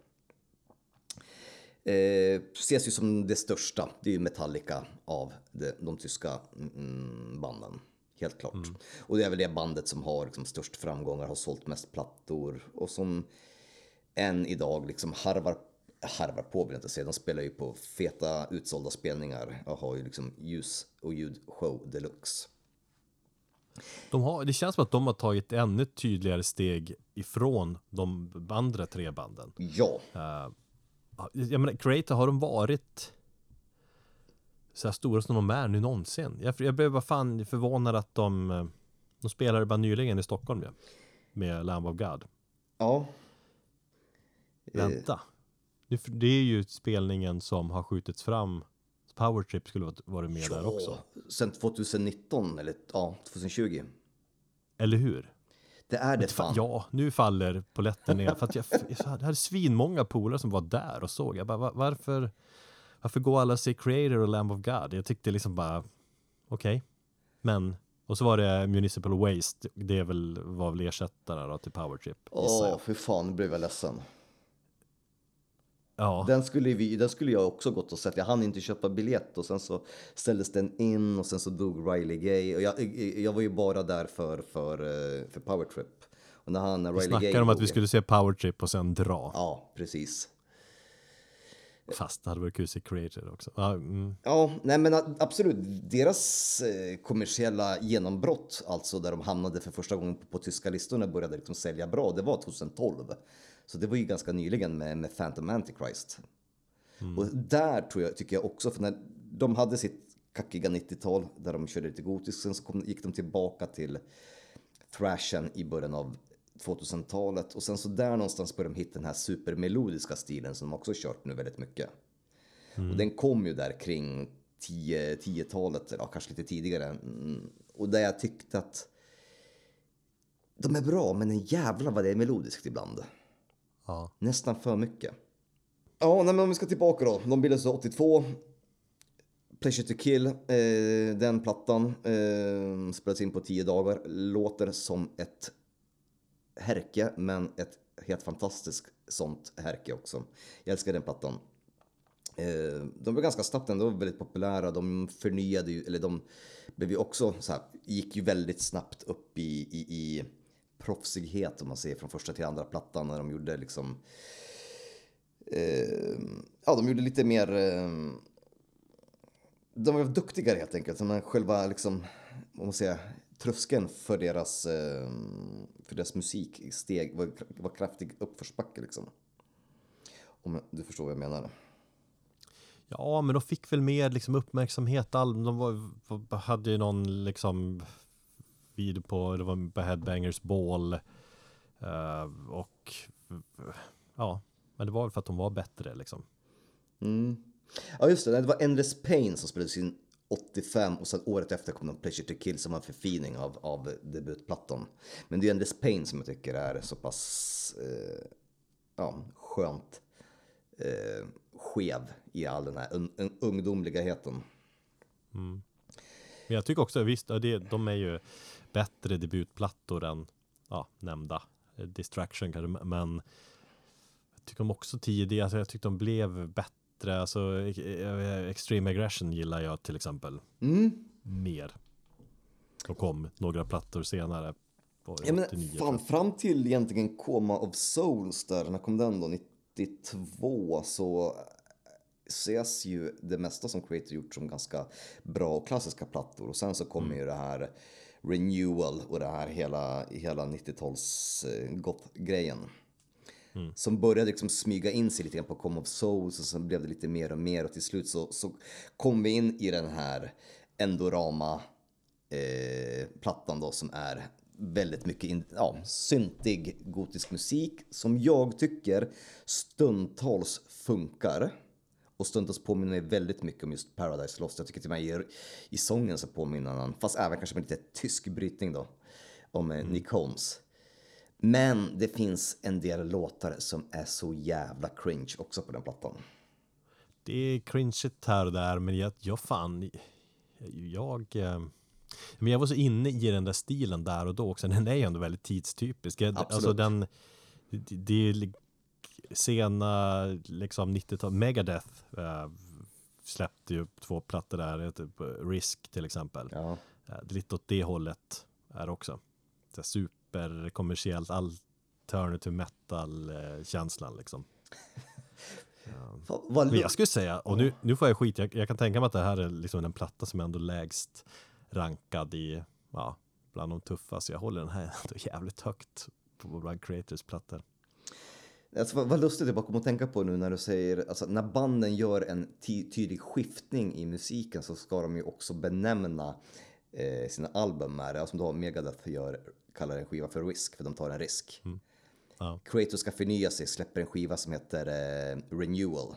Eh, ses ju som det största, det är ju Metallica av de, de tyska mm, banden. Helt klart. Mm. Och det är väl det bandet som har liksom, störst framgångar, har sålt mest plattor och som än idag liksom harvar, harvar på vill jag inte säga. De spelar ju på feta utsålda spelningar och har ju liksom ljus och ljudshow deluxe. De har, det känns som att de har tagit ännu tydligare steg ifrån de andra tre banden. Ja. Uh, jag menar, Creator, har de varit så här stora som de är nu någonsin? Jag, jag blev bara fan förvånad att de eh, De spelade bara nyligen i Stockholm ja, Med Lamb of God Ja Vänta Det är ju spelningen som har skjutits fram Powertrip skulle varit med ja, där också Sen 2019 eller ja, 2020 Eller hur? Det är det fan. Ja, nu faller poletten ner. För att jag, jag hade svinmånga polare som var där och såg. Jag bara, var, varför, varför går alla sig Creator och Lamb of God? Jag tyckte liksom bara, okej. Okay. Men, och så var det Municipal Waste. Det väl, var väl ersättare då till Powertrip. Åh, för fan, nu blev jag ledsen. Ja. Den, skulle vi, den skulle jag också gått och sett. Jag hann inte köpa biljett och sen så ställdes den in och sen så dog Riley Gay. Och jag, jag var ju bara där för, för, eh, för Powertrip. Och när han, Riley vi snackade om att vi skulle se Powertrip och sen dra. Ja, precis. Fast det hade varit kul att se Creator också. Ja, mm. ja, nej men absolut. Deras eh, kommersiella genombrott, alltså där de hamnade för första gången på, på tyska listorna började liksom sälja bra, det var 2012. Så det var ju ganska nyligen med, med Phantom Antichrist. Mm. Och där tror jag, tycker jag också, för när de hade sitt kackiga 90-tal där de körde lite gotiskt, sen så kom, gick de tillbaka till thrashen i början av 2000-talet och sen så där någonstans började de hitta den här supermelodiska stilen som de också kört nu väldigt mycket. Mm. Och den kom ju där kring 10-talet, eller kanske lite tidigare. Mm. Och där jag tyckte att de är bra, men en jävla vad det är melodiskt ibland. Ja. Nästan för mycket. Ja, nej, men om vi ska tillbaka då. De bildades 82. Pleasure to kill, eh, den plattan eh, spelades in på tio dagar. Låter som ett härke, men ett helt fantastiskt sånt härke också. Jag älskar den plattan. Eh, de var ganska snabbt ändå väldigt populära. De förnyade ju, eller de blev ju också så här, gick ju väldigt snabbt upp i, i, i proffsighet om man ser från första till andra plattan när de gjorde liksom eh, ja, de gjorde lite mer eh, de var duktigare helt enkelt. Men själva liksom, vad man säger, tröskeln för deras, eh, för deras musik steg, var, var kraftig uppförsbacke liksom. Om du förstår vad jag menar. Ja, men de fick väl mer liksom uppmärksamhet. De var, hade ju någon liksom video på, det var på Headbangers Ball. Uh, och ja, men det var väl för att de var bättre liksom. Mm. Ja just det, det var Endless Pain som spelades in 85 och sen året efter kom de Pleasure to Kill som var en förfining av, av debutplattan. Men det är Endless Pain som jag tycker är så pass eh, ja, skönt eh, skev i all den här un, un, ungdomligheten. Mm. Men jag tycker också, visst, det, de är ju bättre debutplattor än ja, nämnda eh, Distraction kanske, men jag tycker de också tidigt, alltså jag tyckte de blev bättre, alltså Extreme Aggression gillar jag till exempel mm. mer. Och kom några plattor senare. Ja, men fan, fram till egentligen Coma of Souls där, när kom den då? 92 så ses ju det mesta som Creator gjort som ganska bra och klassiska plattor och sen så kommer mm. ju det här renewal och det här hela, hela 90-tals eh, grejen mm. Som började liksom smyga in sig lite grann på Come of Souls och sen blev det lite mer och mer och till slut så, så kom vi in i den här Endorama eh, plattan då som är väldigt mycket in, ja, syntig gotisk musik som jag tycker stundtals funkar Och stundtals påminner väldigt mycket om just Paradise Lost. Jag tycker till och med i, i sången så påminner han, fast även kanske med lite tysk brytning då, om mm. Nick Holmes. Men det finns en del låtar som är så jävla cringe också på den plattan. Det är cringeigt här och där, men jag, jag fan, jag... Eh, men jag var så inne i den där stilen där och då också. Den är ju ändå väldigt tidstypisk. Jag, alltså den, det, det är sena liksom 90-tal, Megadeth äh, släppte ju två plattor där, typ Risk till exempel. Ja. Äh, lite åt det hållet är också. Så superkommersiellt alternative metal-känslan liksom. Ja. Men jag skulle säga, och nu, nu får jag skit, jag, jag, kan tänka mig att det här är liksom en platta som är ändå lägst rankad i, ja, bland de tuffa, så jag håller den här ändå jävligt högt på bland creators plattor. Alltså, vad, vad lustigt jag bara kommer att tänka på nu när du säger, alltså när banden gör en tydlig skiftning i musiken så ska de ju också benämna eh, sina album med det. Alltså då Megadeth gör, kallar en skiva för Risk för de tar en risk. Mm. Ja. Creator ska förnya sig, släpper en skiva som heter eh, Renewal.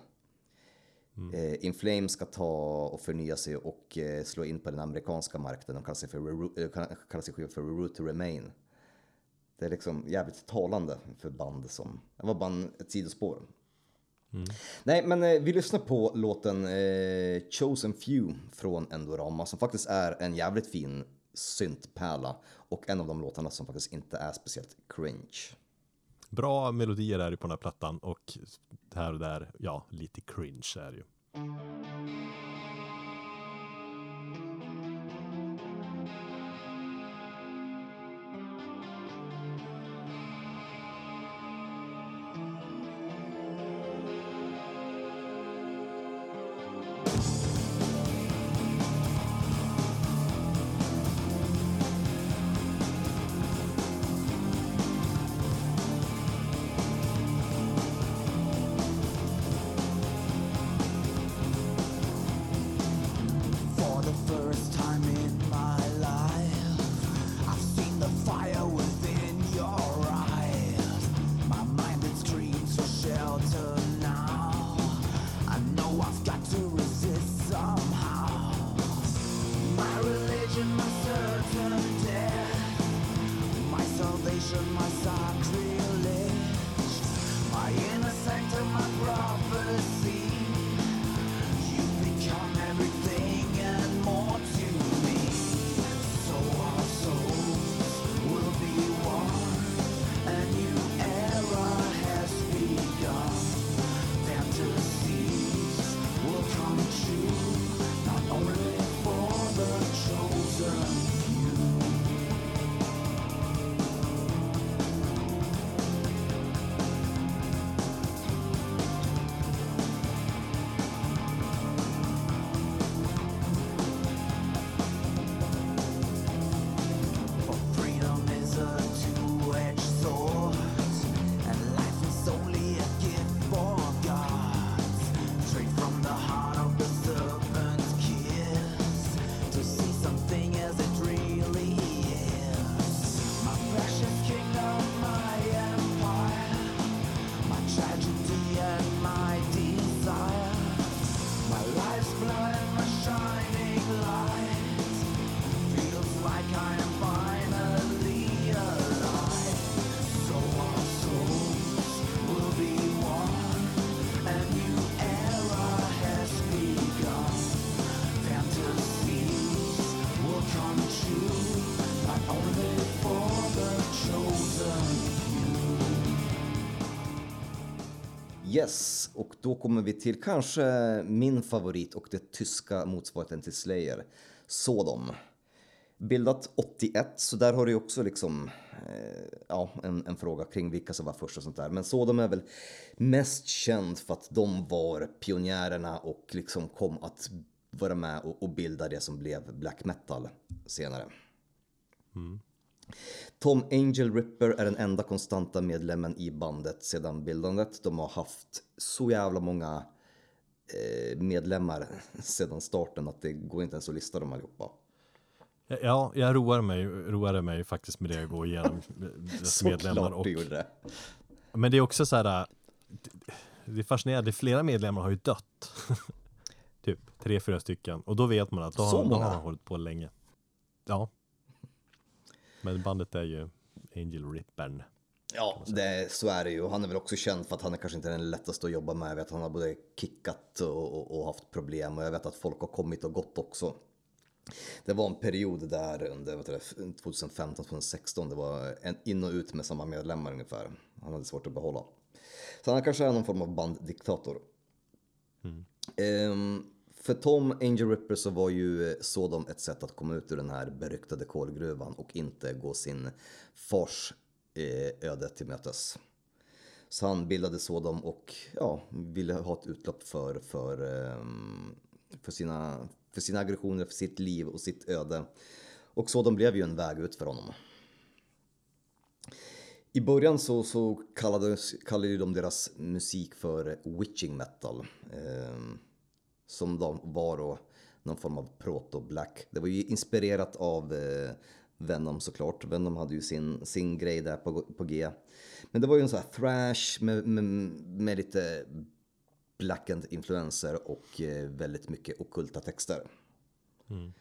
Mm. Eh, Inflame ska ta och förnya sig och eh, slå in på den amerikanska marknaden. De kallar sig, för, eh, kallar sig skiva för Root to Remain. Det är liksom jävligt talande för band som, det var bara ett sidospår. Mm. Nej, men eh, vi lyssnar på låten eh, Chosen Few från Endorama som faktiskt är en jävligt fin syntpärla och en av de låtarna som faktiskt inte är speciellt cringe. Bra melodier är det på den här plattan och här och där, ja, lite cringe är det ju. Då kommer vi till kanske min favorit och det tyska motsvarigheten till Slayer, Sodom. Bildat 81, så där har du också liksom eh, ja, en, en, fråga kring vilka som var först och sånt där. Men Sodom är väl mest känd för att de var pionjärerna och liksom kom att vara med och, och bilda det som blev black metal senare. Mm. Tom Angel Ripper är den enda konstanta medlemmen i bandet sedan bildandet. De har haft så jävla många eh, medlemmar sedan starten att det går inte ens att lista dem allihopa. Ja, jag roade mig, roade mig faktiskt med det att gå igenom dess medlemmar. Och, du gjorde det. Men det är också så här, det är fascinerande, flera medlemmar har ju dött. typ tre, fyra stycken. Och då vet man att då, har, då har hållit på länge. Ja. Men bandet är ju Angel Rippern. Ja, det, så är det ju. Han är väl också känd för att han är kanske inte den lättaste att jobba med. Jag vet att han har både kickat och, och, och haft problem och jag vet att folk har kommit och gått också. Det var en period där under 2015-2016, det var en in och ut med samma medlemmar ungefär. Han hade svårt att behålla. Så han kanske är någon form av banddiktator. Mm. Um, för Tom Angel Ripper så var ju eh, Sodom ett sätt att komma ut ur den här beryktade kolgruvan och inte gå sin fars eh, öde till mötes. Så han bildade Sodom och ja, ville ha ett utlopp för, för, eh, för sina för sina aggressioner, för sitt liv och sitt öde. Och Sodom blev ju en väg ut för honom. I början så, så kallade, kallade de deras musik för eh, witching metal. Eh, som då var då någon form av proto-black. Det var ju inspirerat av eh, Venom såklart. Venom hade ju sin, sin grej där på, på G. Men det var ju en sån här thrash med, med, med lite blackend influenser och eh, väldigt mycket okulta texter. Mm.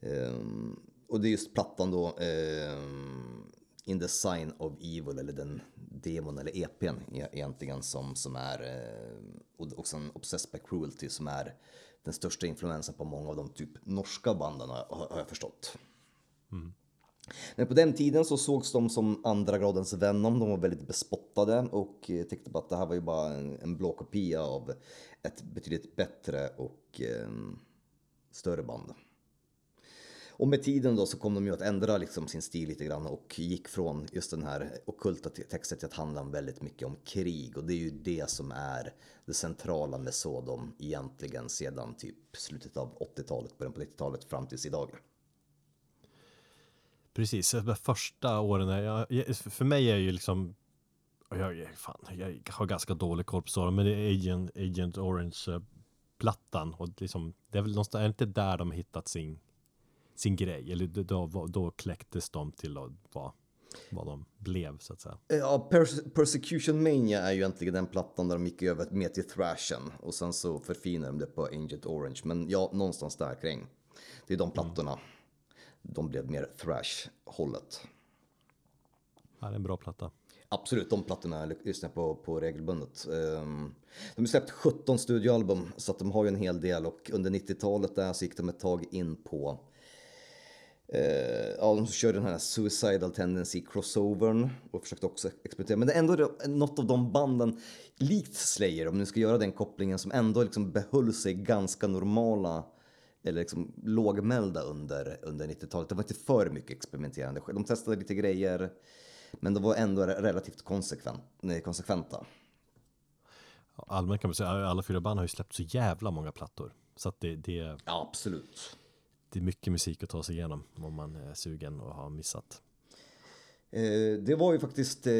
Um, och det är just plattan då, um, In the Sign of Evil, eller den demon eller EPn e egentligen som, som är, uh, och också en Obsessed by Cruelty som är den största influensen på många av de typ norska banden har, jag förstått. Mm. Men på den tiden så sågs de som andra gradens Venom. De var väldigt bespottade och eh, tyckte att det här var ju bara en, en blå kopia av ett betydligt bättre och eh, större band. Och med tiden då så kom de ju att ändra liksom sin stil lite grann och gick från just den här okulta texten till att handla väldigt mycket om krig och det är ju det som är det centrala med Sodom egentligen sedan typ slutet av 80-talet, början på 90-talet fram tills idag. Precis, de första åren, jag, för mig är ju liksom jag, fan, jag har ganska dålig koll på Sodom, men det är Agent, Agent Orange-plattan eh, och liksom, det är väl någonstans, är det inte där de har hittat sin, sin grej? Eller då, då kläcktes de till att vara vad de blev så att säga. Ja, Pers Persecution Mania är ju egentligen den plattan där de gick över mer till thrashen och sen så förfinade de det på Agent Orange. Men ja, någonstans där kring. Det är de plattorna. Mm de blev mer thrash-hållet. Ja, det är en bra platta. Absolut, de plattorna lyssnar jag på, på regelbundet. Um, de har släppt 17 studioalbum så att de har ju en hel del och under 90-talet där så gick de ett tag in på uh, ja, de körde den här Suicidal Tendency crossovern och försökte också experimentera. Men det är ändå något av de banden, likt Slayer om ni ska göra den kopplingen, som ändå liksom behöll sig ganska normala eller liksom lågmälda under, under 90-talet. Det var inte för mycket experimenterande. De testade lite grejer, men de var ändå relativt konsekvent, nej, konsekventa. Allmänt kan man säga alla fyra band har ju släppt så jävla många plattor. Så att det, det, ja, absolut det är mycket musik att ta sig igenom om man är sugen och har missat. Eh, det var ju faktiskt eh,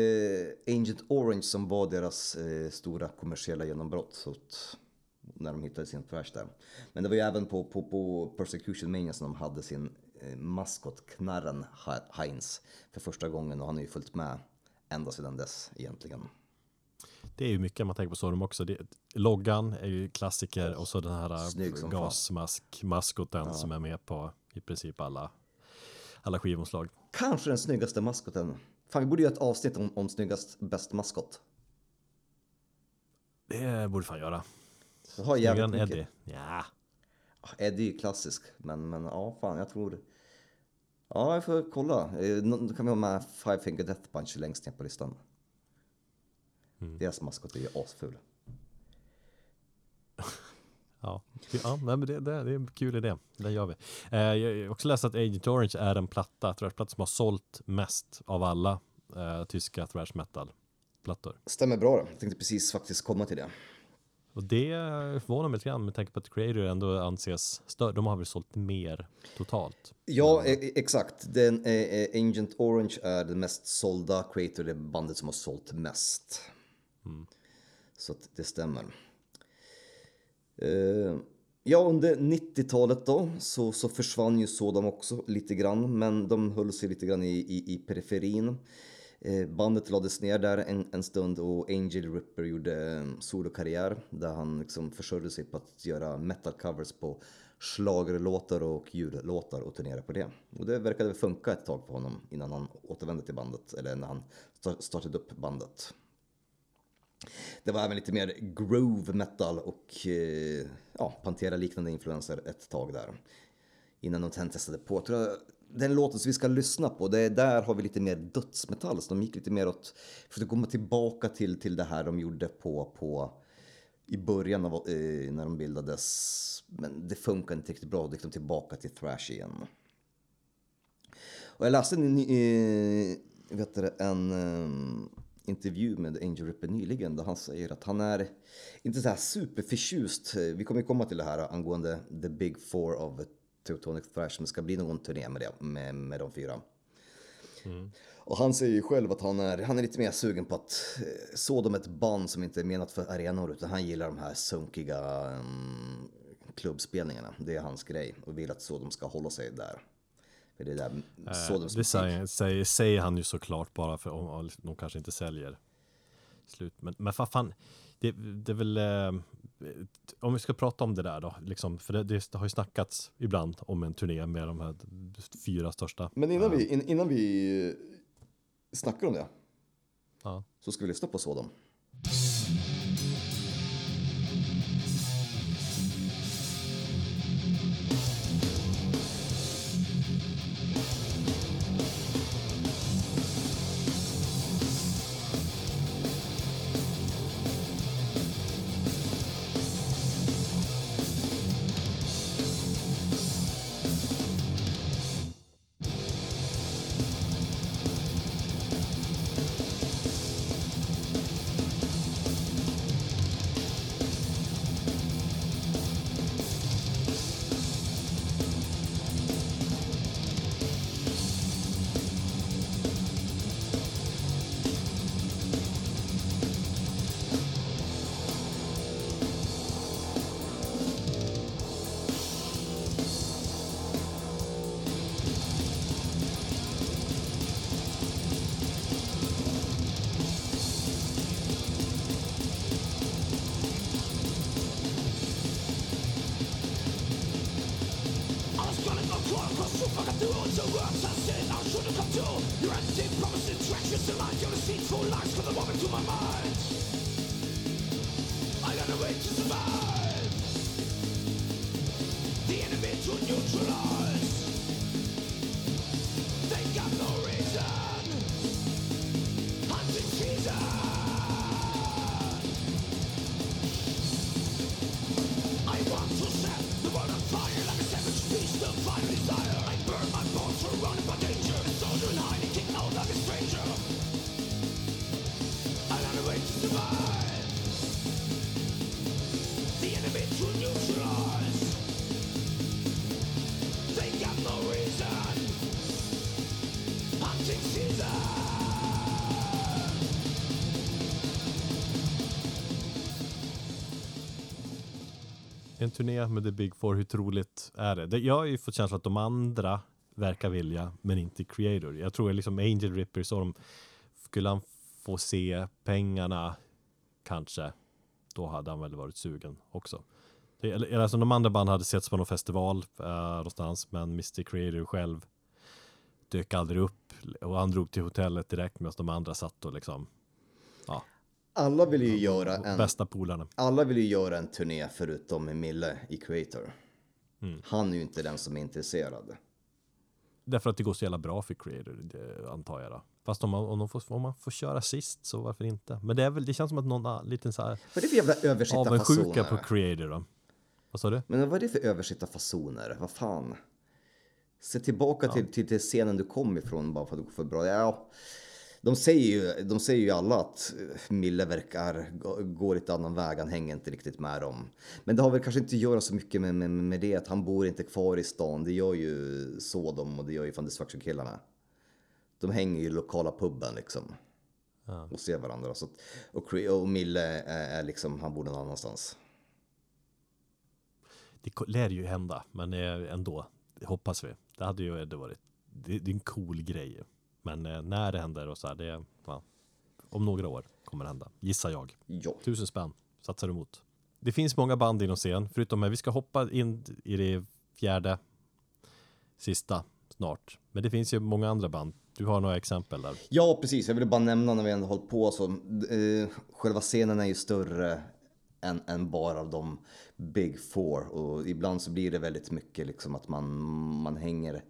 Agent Orange som var deras eh, stora kommersiella genombrott. Så att när de hittade sin fräsch där. Men det var ju även på, på, på Persecution Mania som de hade sin maskot Knarren Heinz för första gången och han har ju följt med ända sedan dess egentligen. Det är ju mycket man tänker på Sodom också. Det, loggan är ju klassiker och så den här gasmask-maskoten ja. som är med på i princip alla, alla skivomslag. Kanske den snyggaste maskoten. Fan, vi borde göra ett avsnitt om, om snyggast bäst maskot. Det borde fan göra. Så har jävligt mycket. Eddie. Ja. Eddie är ju klassisk, men, men ja, fan jag tror... Ja, jag får kolla. Eh, då kan vi ha med Five Finger Death Punch längst ner på listan. Mm. Deras maskot är ju asful. ja, ja men det, det, det, är en kul idé. Den gör vi. Eh, jag har också läst att Agent Orange är en platta, thrashplatta som har sålt mest av alla eh, tyska thrash metal-plattor. Stämmer bra då. Jag tänkte precis faktiskt komma till det. Och det förvånar mig lite grann med tanke på att Creator ändå anses större. De har väl sålt mer totalt? Ja, e, e, exakt. Den, eh, Agent Orange är det mest sålda. Creator är bandet som har sålt mest. Mm. Så att det stämmer. Eh, ja, under 90-talet då så, så försvann ju Sodom också lite grann, men de höll sig lite grann i, i, i periferin. Eh, bandet lades ner där en, en, stund och Angel Ripper gjorde eh, solokarriär där han liksom försörjde sig på att göra metal covers på schlagerlåtar och jullåtar och turnera på det. Och det verkade funka ett tag för honom innan han återvände till bandet, eller när han startade upp bandet. Det var även lite mer groove metal och eh, ja, Pantera-liknande influenser ett tag där. Innan de sen testade på, tror jag, den låten som vi ska lyssna på, det, där har vi lite mer dödsmetall. Så de gick lite mer åt, försökte komma tillbaka till, till det här de gjorde på, på i början av, eh, när de bildades. Men det funkar inte riktigt bra, då gick de tillbaka till thrash igen. Och jag läste en, eh, vet du, en eh, intervju med Angel Ripper nyligen där han säger att han är inte så här superförtjust. Vi kommer komma till det här angående the big four of Teutonic Thrash, men det ska bli någon turné med, det, med, med de fyra. Mm. Och han säger ju själv att han är, han är lite mer sugen på att eh, så de ett band som inte är menat för arenor utan han gillar de här sunkiga um, klubbspelningarna. Det är hans grej och vill att så de ska hålla sig där. För det är där äh, så de det säger, säger, säger, han ju såklart bara för om de kanske inte säljer slut. Men, men vad fan, det, det är väl, eh, om vi ska prata om det där då, liksom, för det, det, har ju snackats ibland om en turné med de här fyra största. Men innan, vi, in, innan vi snackar om det, ja. så ska vi lyssna på Sodom. Turné med The Big Four, hur troligt är det? Jag har ju fått känslan att de andra verkar vilja, men inte Creator. Jag tror liksom Angel Ripper, så de, skulle han få se pengarna, kanske, då hade han väl varit sugen också. Eller alltså de andra band hade setts på någon festival uh, någonstans, men Mr Creator själv dök aldrig upp och han drog till hotellet direkt medan de andra satt och liksom, ja, alla vill ju göra en... Bästa polarna. Alla vill ju göra en turné förutom Mille i Creator. Mm. Han är ju inte den som är intresserad. Därför att det går så jävla bra för Creator, det antar jag. Då. Fast om man, om, man får, om man får köra sist så varför inte? Men det, är väl, det känns som att någon liten så här... Vad är det för jävla översittarfasoner? på Creator då. Vad sa du? Men vad är det för översittarfasoner? Vad fan? Se tillbaka ja. till, till, till scenen du kom ifrån bara för att det går för bra. Ja, de säger ju, de säger ju alla att Mille verkar gå lite annan väg, han hänger inte riktigt med dem. Men det har väl kanske inte att göra så mycket med, med, med det att han bor inte kvar i stan. Det gör ju Sodom och det gör ju fan Destruction-killarna. De hänger ju i lokala puben liksom. Ja. Och ser varandra. Så, och, och Mille är, är liksom, han bor någon annanstans. Det lär ju hända, men ändå, det hoppas vi. Det hade ju ändå varit, det, det är en cool grej. Men eh, när det händer och så här, det ja, om några år kommer det hända, gissar jag. Ja. Tusen spänn satsar du emot. Det finns många band inom scen, förutom att vi ska hoppa in i det fjärde, sista snart. Men det finns ju många andra band. Du har några exempel där. Ja, precis. Jag ville bara nämna när vi ändå hållit på så. Eh, själva scenen är ju större än, än bara de big four och ibland så blir det väldigt mycket liksom att man, man hänger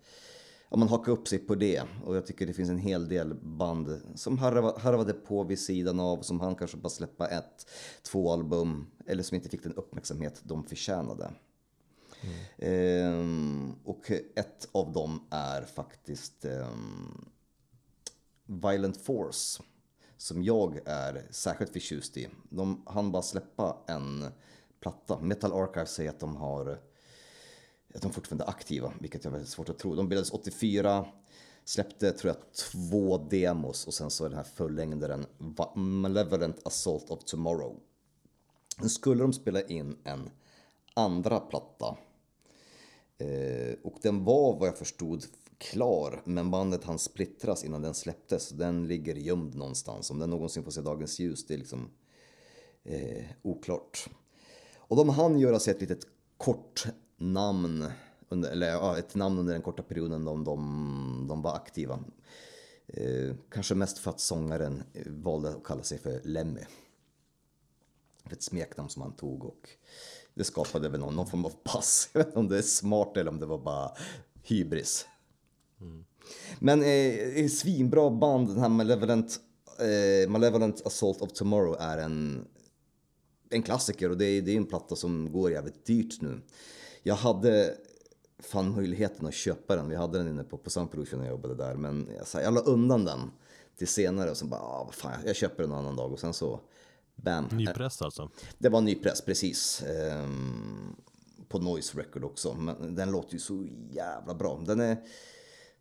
ja, man hakar upp sig på det och jag tycker det finns en hel del band som harvade på vid sidan av som han kanske bara släppa ett, två album eller som inte fick den uppmärksamhet de förtjänade. Mm. Ehm, och ett av dem är faktiskt ehm, Violent Force som jag är särskilt förtjust i. De hann bara släppa en platta. Metal Archive säger att de har att de fortfarande är aktiva, vilket jag har väldigt svårt att tro. De bildades 84, släppte tror jag två demos och sen så är den här fullängdaren Malevolent Assault of Tomorrow. Nu skulle de spela in en andra platta eh, och den var vad jag förstod klar, men bandet hann splittras innan den släpptes. Den ligger gömd någonstans. Om den någonsin får se dagens ljus, det är liksom eh, oklart. Och de hann göra sig ett litet kort namn, under, eller ja, ett namn under den korta perioden de, de, de var aktiva. Eh, kanske mest för att sångaren valde att kalla sig för Lemmy. Ett smeknamn som han tog och det skapade väl någon, någon form av pass. Jag vet inte om det är smart eller om det var bara hybris. Mm. Men eh, svinbra band, den här Malevolent, eh, Malevolent Assault of Tomorrow är en, en klassiker och det är, det är en platta som går jävligt dyrt nu. Jag hade fan möjligheten att köpa den. Vi hade den inne på, på Sound Production när jag jobbade där. Men jag, så här, jag la undan den till senare och så bara, ah, vad fan, jag köper den en annan dag. Och sen så, bam. Nypress alltså? Det var nypress, precis. Ehm, på Noise Record också. Men den låter ju så jävla bra. Den är,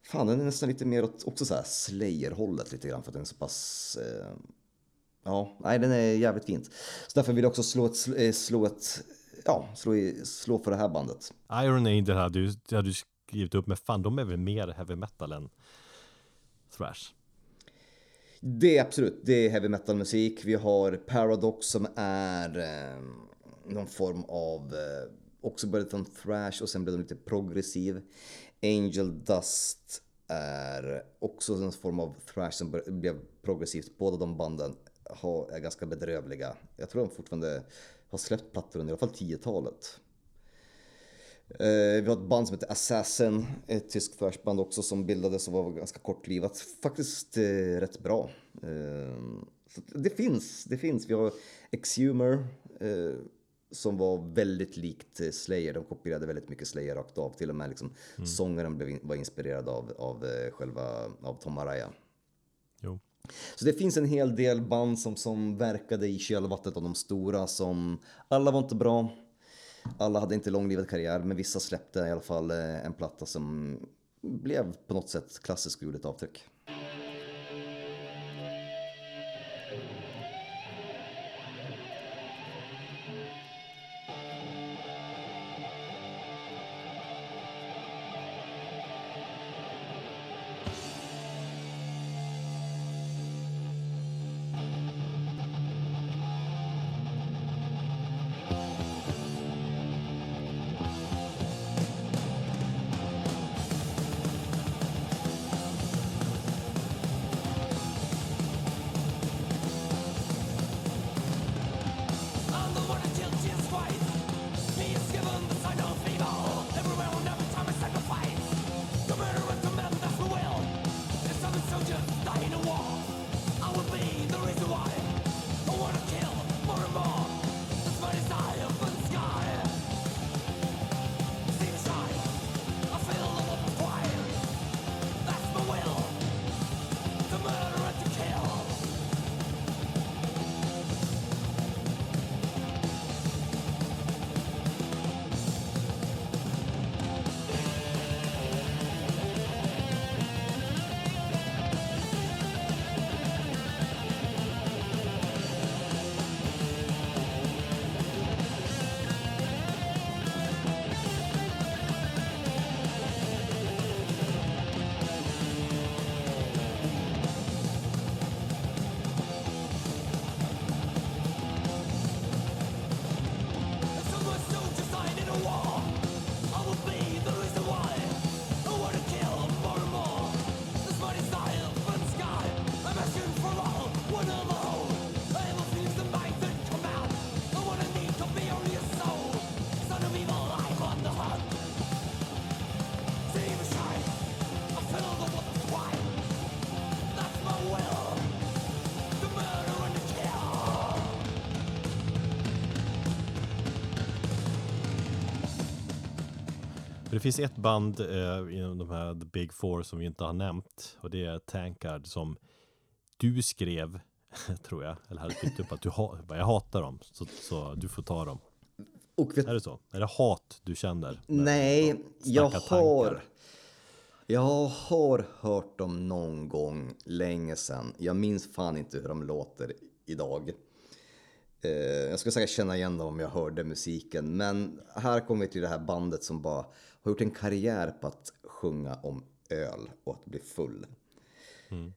fan den är nästan lite mer åt också så här Slayer-hållet lite grann. För att den är så pass... Eh, ja, nej den är jävligt fint. Så därför vill jag också slå ett, eh, slå ett ja, slå, i, slå för det här bandet. Iron Angel hade du, hade du skrivit upp, men fan de är väl mer heavy metal än thrash? Det är absolut, det är heavy metal musik. Vi har Paradox som är eh, någon form av, eh, också började från thrash och sen blev de lite progressiv. Angel Dust är också en form av thrash som blev progressivt. Båda de banden är ganska bedrövliga. Jag tror de fortfarande har släppt plattor under i alla fall 10-talet. Eh, vi har ett band som heter Assassin, ett tyskt thrashband också som bildades och var ganska kortlivat. Faktiskt eh, rätt bra. Eh, det finns, det finns. Vi har Exhumer eh, som var väldigt likt Slayer. De kopierade väldigt mycket Slayer rakt av. Till och med liksom, mm. sångaren blev, var inspirerad av, av själva av Tom Araya. Så det finns en hel del band som, som verkade i kölvattnet av de stora som alla var inte bra. Alla hade inte långlivad karriär men vissa släppte i alla fall eh, en platta som blev på något sätt klassisk och gjorde ett avtryck. Det finns ett band eh, inom de här The Big Four som vi inte har nämnt och det är Tankard som du skrev, tror jag, eller hade tyckt upp att du ha, jag hatar dem, så, så du får ta dem. Vet, är det så? Är det hat du känner? Nej, jag har... Jag har hört dem någon gång länge sedan. Jag minns fan inte hur de låter idag. Eh, jag skulle säkert känna igen dem om jag hörde musiken. Men här kommer vi till det här bandet som bara har gjort en karriär på att sjunga om öl och att bli full. Mm.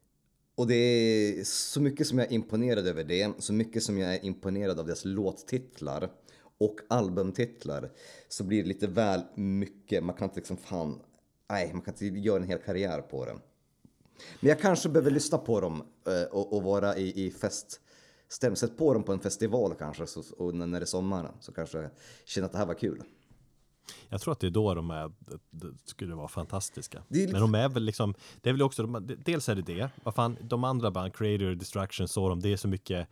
Och det är så mycket som jag är imponerad över det, så mycket som jag är imponerad av deras låttitlar och albumtitlar så blir det lite väl mycket. Man kan inte liksom fan, nej, man kan inte göra en hel karriär på det. Men jag kanske behöver lyssna på dem eh, och, och vara i, i feststämning. Sätt på dem på en festival kanske så, och när det är sommar så kanske känner att det här var kul. Jag tror att det är då de är, det skulle vara fantastiska. Men de är väl liksom, det är väl också, de, dels är det det, vad fan, de andra band, Creator, Distraction, så de, det är så mycket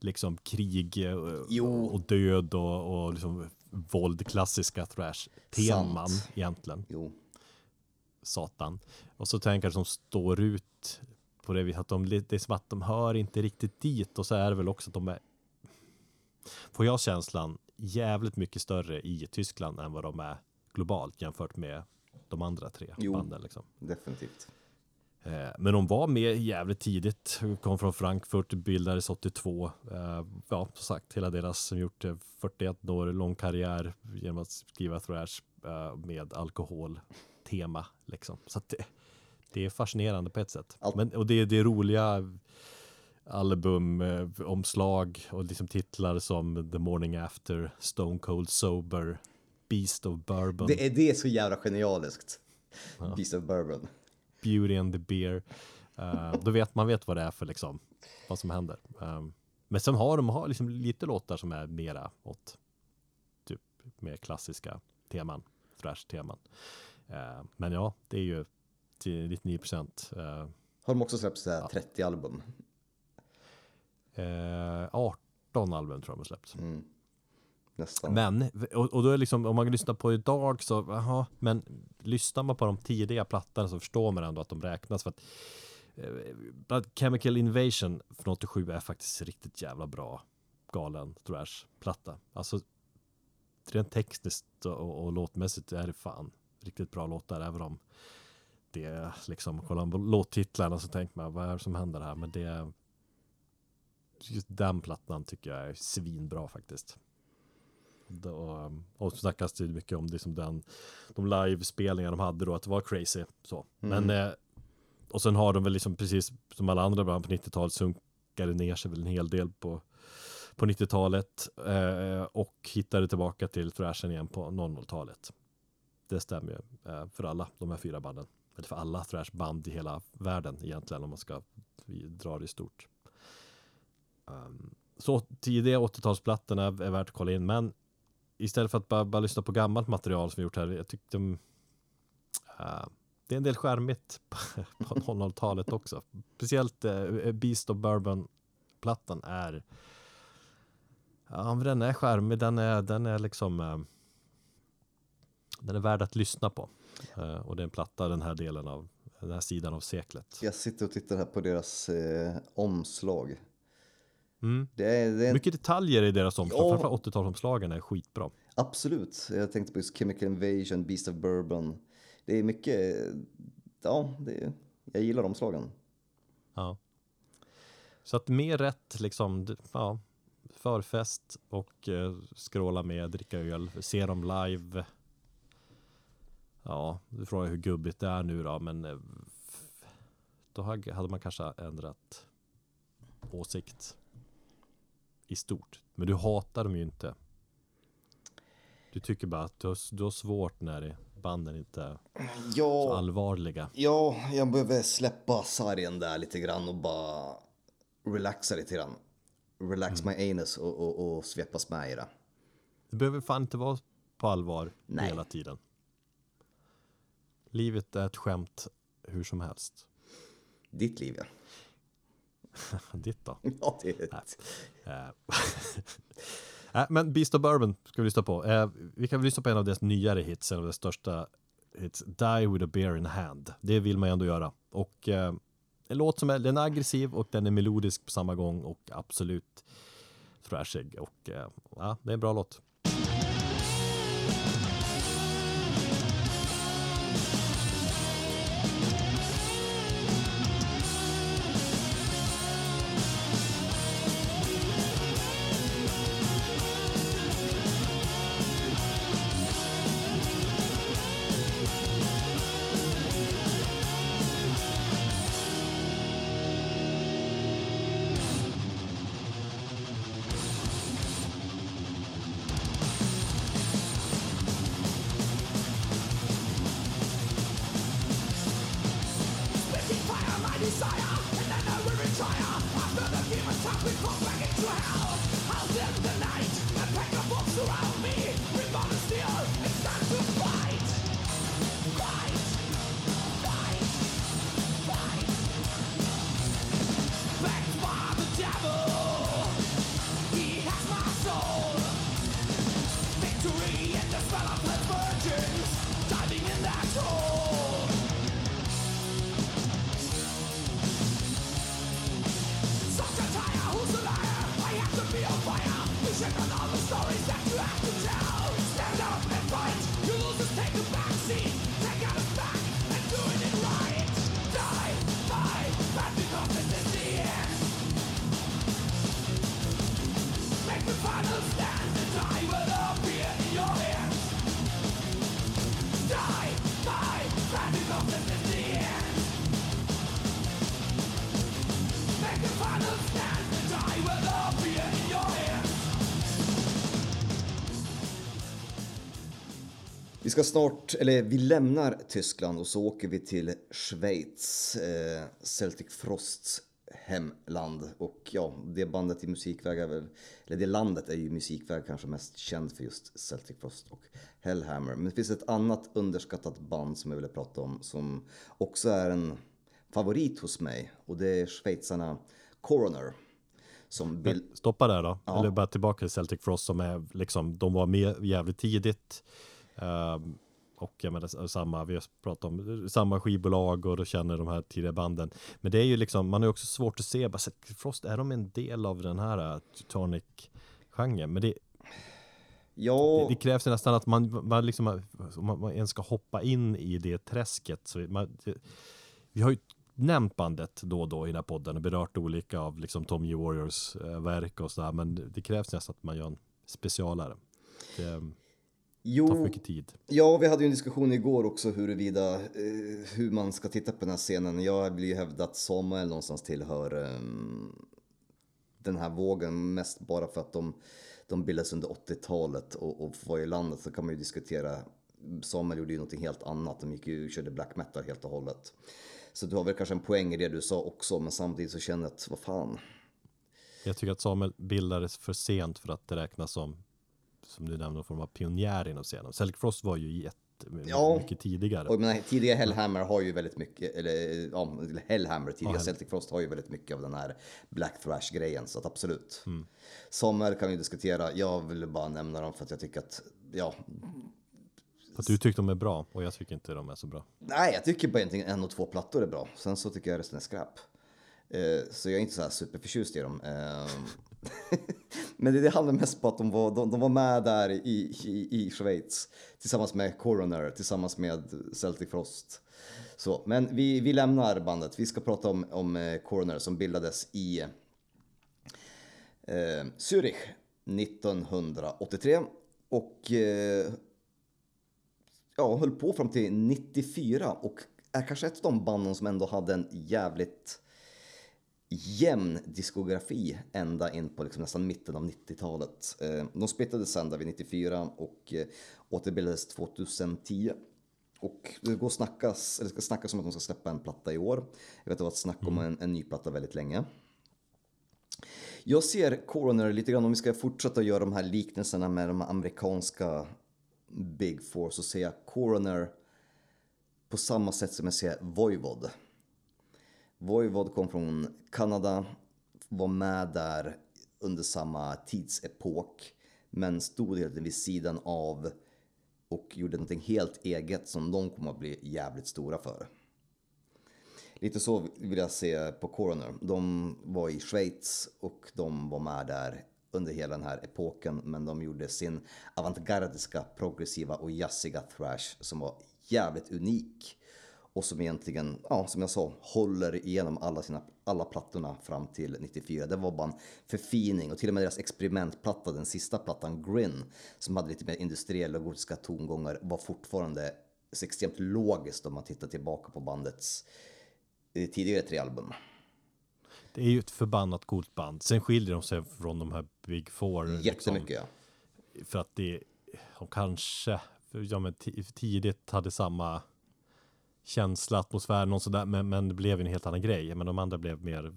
liksom krig eh, jo. och död och, och liksom våld, klassiska thrash-teman egentligen. Jo. Satan. Och så tänker jag som står ut på det viset att de, det är som att de hör inte riktigt dit och så är det väl också att de är får jag känslan jävligt mycket större i Tyskland än vad de är globalt jämfört med de andra tre jo, banden. Liksom. Definitivt. Eh, men de var med jävligt tidigt, kom från Frankfurt, bildades 82. Eh, ja, som sagt, hela deras, som gjort 41 år lång karriär genom att skriva thrash eh, med alkoholtema. Liksom. Så det, det är fascinerande på ett sätt. Men, och det, det är roliga albumomslag och liksom titlar som The Morning After, Stone Cold Sober, Beast of Bourbon. Det är, det är så jävla genialiskt. Ja. Beast of Bourbon. Beauty and the Beer. Uh, då vet man vet vad det är för liksom, vad som händer. Um, men sen har de har liksom lite låtar som är mera åt typ mer klassiska teman, thrash-teman. Uh, men ja, det är ju till 99 procent. Uh, har de också släppt ja. 30 album? 18 album tror jag de har släppt. Mm. Nästan. Men, och, och, då är liksom, om man lyssnar på idag så, jaha, men lyssnar man på de tidiga plattorna så förstår man ändå att de räknas för att eh, Chemical Invasion från 87 är faktiskt riktigt jävla bra galen thrash-platta. Alltså rent tekniskt och, och, och låtmässigt är det fan riktigt bra låtar även om det liksom, kollar man låttitlarna så tänker man vad är det som händer här? Men det just den plattan tycker jag är svinbra faktiskt. Och, och så snackas det mycket om det som den, de livespelningar de hade då, att det var crazy. Så. Mm. Men, eh, och sen har de väl liksom precis som alla andra band på 90-talet sunkade ner sig väl en hel del på, på 90-talet eh, och hittade tillbaka till thrashen igen på 00-talet. Det stämmer ju eh, för alla de här fyra banden. För alla thrashband i hela världen egentligen om man ska dra det i stort. Um, så tidiga 80-talsplattorna är värt att kolla in, men istället för att bara, bara lyssna på gammalt material som vi gjort här, jag tyckte uh, det är en del skärmigt på 00-talet också. Speciellt uh, Beast of Bourbon-plattan är Ja, men den är skärmig, den är, den är liksom eh, Den är värd att lyssna på. Uh, och det är en platta den här delen av den här sidan av seklet. Jag sitter och tittar här på deras eh, omslag. Mm. Det är, det är... Mycket detaljer i deras omslag, ja. framförallt 80-talsomslagen är skitbra. Absolut, jag tänkte på just Chemical Invasion, Beast of Bourbon. Det är mycket, ja, det jag gillar omslagen. Ja. Så att mer rätt liksom, ja, förfest och eh, skråla med, dricka öl, se dem live. Ja, du frågar hur gubbigt det är nu då, men eh, då hade man kanske ändrat åsikt i stort. Men du hatar dem ju inte. Du tycker bara att du har, du har svårt när banden inte är ja, så allvarliga. Ja, jag behöver släppa sargen där lite grann och bara relaxa lite grann. Relax mm. my anus och, och, och svepas med i det. Det behöver fan inte vara på allvar Nej. hela tiden. Livet är ett skämt hur som helst. Ditt liv ja. Ditt då? Ja, det. Äh, men Beast of Bourbon ska vi lyssna på. Eh, vi kan väl lyssna på en av deras nyare hits, en av deras största It's Die with a beer in hand. Det vill man ju ändå göra. Och en låt som är, den är aggressiv och den är melodisk på samma gång och absolut thrashig. Och ja, det är en bra låt. Ska snart, eller vi lämnar Tyskland och så åker vi till Schweiz, eh, Celtic Frosts hemland. Och ja, det bandet i musikväg är väl, eller det landet är ju musikväg kanske mest känd för just Celtic Frost och Hellhammer. Men det finns ett annat underskattat band som jag vill prata om som också är en favorit hos mig och det är schweizarna Coroner. Som vill... Stoppa där då, ja. eller bara tillbaka till Celtic Frost som är liksom, de var med jävligt tidigt. Um, och jag menar, samma, vi har pratat om samma skivbolag och då känner de här tidiga banden. Men det är ju liksom, man har ju också svårt att se, bara, Frost, är de en del av den här uh, Teutonic-genren? Men det, ja. det, det, krävs nästan att man, man, liksom, man, man ens ska hoppa in i det träsket. Så man, det, vi har ju nämnt bandet då och då i den här podden och berört olika av liksom Tommy Warriors äh, verk och sådär. Men det krävs nästan att man gör en specialare. Det, Jo, för mycket tid. Ja, vi hade ju en diskussion igår också huruvida eh, hur man ska titta på den här scenen. Jag vill ju hävda att Samuel någonstans tillhör eh, den här vågen mest bara för att de, de bildades under 80-talet och, och var i landet så kan man ju diskutera. Samuel gjorde ju någonting helt annat. De gick ju körde black metal helt och hållet. Så du har väl kanske en poäng i det du sa också, men samtidigt så känner jag att vad fan. Jag tycker att Samuel bildades för sent för att det räknas som som du nämnde, någon form av pionjär inom scenen. Celtic Frost var ju jätte ja, mycket tidigare. Och men, tidiga Hellhammer har ju väldigt mycket, eller ja, Hellhammer, tidiga ja, Celtic Frost har ju väldigt mycket av den här Black Thrash-grejen, så att absolut. Mm. Sommer kan vi diskutera, jag vill bara nämna dem för att jag tycker att, ja. Att du tycker de är bra och jag tycker inte de är så bra. Nej, jag tycker bara egentligen en och två plattor är bra. Sen så tycker jag resten är skräp. Eh, så jag är inte så här superförtjust i dem. Ehm, men det, det handlar mest på att de var, de, de var med där i, i, i Schweiz tillsammans med Coroner, tillsammans med Celtic Frost. Så, men vi, vi lämnar bandet. Vi ska prata om, om eh, Coroner som bildades i eh, Zürich 1983 och eh, ja, höll på fram till 94 och är kanske ett av de banden som ändå hade en jävligt jämn diskografi ända in på liksom nästan mitten av 90-talet. Eh, de splittades sen där vid 94 och eh, återbildades 2010. Och det går snackas, eller ska snackas om att de ska släppa en platta i år. Jag vet att det var ett snack om mm. en, en ny platta väldigt länge. Jag ser Coroner lite grann, om vi ska fortsätta göra de här liknelserna med de amerikanska Big Four, så ser jag Coroner på samma sätt som jag ser Voivod. Voivod kom från Kanada, var med där under samma tidsepok men stod helt vid sidan av och gjorde någonting helt eget som de kommer att bli jävligt stora för. Lite så vill jag se på Coroner. De var i Schweiz och de var med där under hela den här epoken, men de gjorde sin avantgardiska, progressiva och jazziga thrash som var jävligt unik och som egentligen, ja, som jag sa, håller igenom alla, sina, alla plattorna fram till 94. Det var bara en förfining och till och med deras experimentplatta, den sista plattan, Grin, som hade lite mer industriella och gotiska tongångar, var fortfarande extremt logiskt om man tittar tillbaka på bandets eh, tidigare tre album. Det är ju ett förbannat coolt band. Sen skiljer de sig från de här Big Four. Liksom. Jättemycket liksom, ja. För att det, de kanske, ja men tidigt hade samma känsla, atmosfär, någon sådär, men, men det blev en helt annan grej. Men de andra blev mer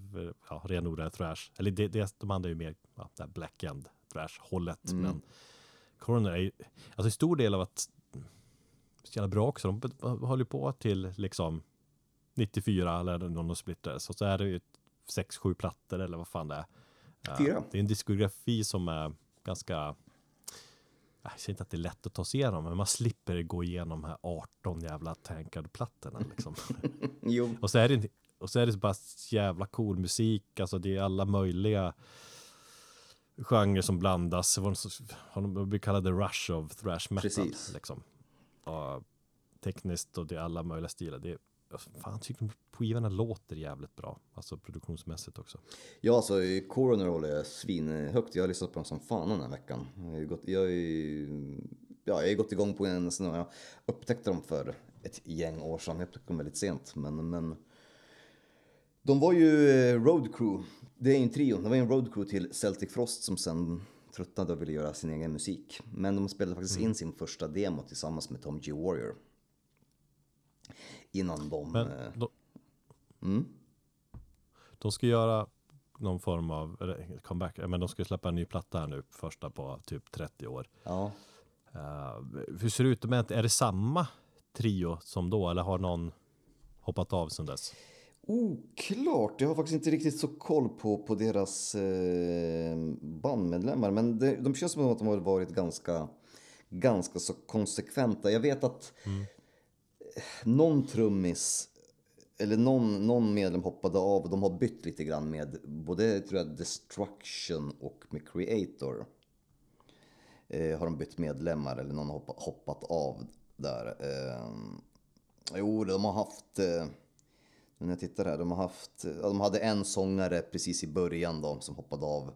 ja, renodlade thrash. Eller det, det, de andra är ju mer ja, där black end thrash-hållet. Mm. Men Coroner är ju, alltså en stor del av att så jävla bra också. De håller på till liksom 94 eller någon de splittades. Och så är det ju sex, sju plattor eller vad fan det är. Fyra. Det är en diskografi som är ganska jag säger inte att det är lätt att ta sig igenom, men man slipper gå igenom de här 18 jävla tankard-plattorna liksom. jo. Och så är det och så är det bara jävla cool musik, alltså det är alla möjliga genrer som blandas. Vi kallar det rush of thrash metal. Precis. Liksom. Och tekniskt och det är alla möjliga stilar. Det är, fan, jag tycker skivorna låter jävligt bra, alltså produktionsmässigt också. Ja, alltså Coroner håller jag svinhögt. Jag har lyssnat på dem som fan den här veckan. Jag har gått, jag är, ja, jag har gått igång på en sen jag upptäckte dem för ett gäng år sedan. Jag upptäckte dem väldigt sent, men, men de var ju eh, Road Crew. Det är en trio. Det var en Road Crew till Celtic Frost som sen tröttnade och ville göra sin egen musik. Men de spelade faktiskt mm. in sin första demo tillsammans med Tom G. Warrior. Innan de... Men, eh, de, mm. de ska göra någon form av comeback, men de ska släppa en ny platta här nu, första på typ 30 år. Ja. Uh, hur ser det ut med, är det samma trio som då, eller har någon hoppat av sedan dess? Oklart, jag har faktiskt inte riktigt så koll på, på deras eh, bandmedlemmar, men det, de känns som att de har varit ganska, ganska så konsekventa. Jag vet att mm någon trummis eller någon, någon medlem hoppade av och de har bytt lite grann med både tror jag, Destruction och med Creator. Eh, har de bytt medlemmar eller någon har hoppat, hoppat av där. Eh, jo, de har haft, eh, när jag tittar här, de har haft, de hade en sångare precis i början då som hoppade av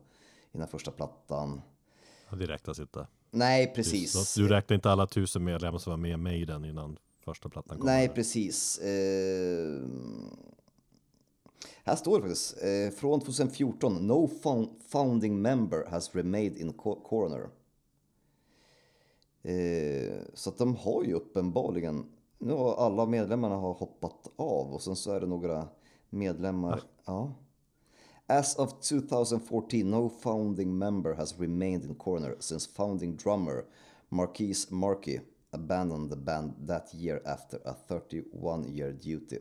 i den första plattan. Ja, det räknas inte. Nej, precis. Du, du räknar inte alla tusen medlemmar som var med i Maiden innan första plattan kom. Nej, precis. Eh, här står det faktiskt, eh, från 2014, No founding member has remained in coroner. Eh, så att de har ju uppenbarligen, nu har alla medlemmarna har hoppat av och sen så är det några medlemmar, ja. As of 2014, no founding member has remained in coroner since founding drummer Marquise Markey abandoned the band that year after a 31 year duty.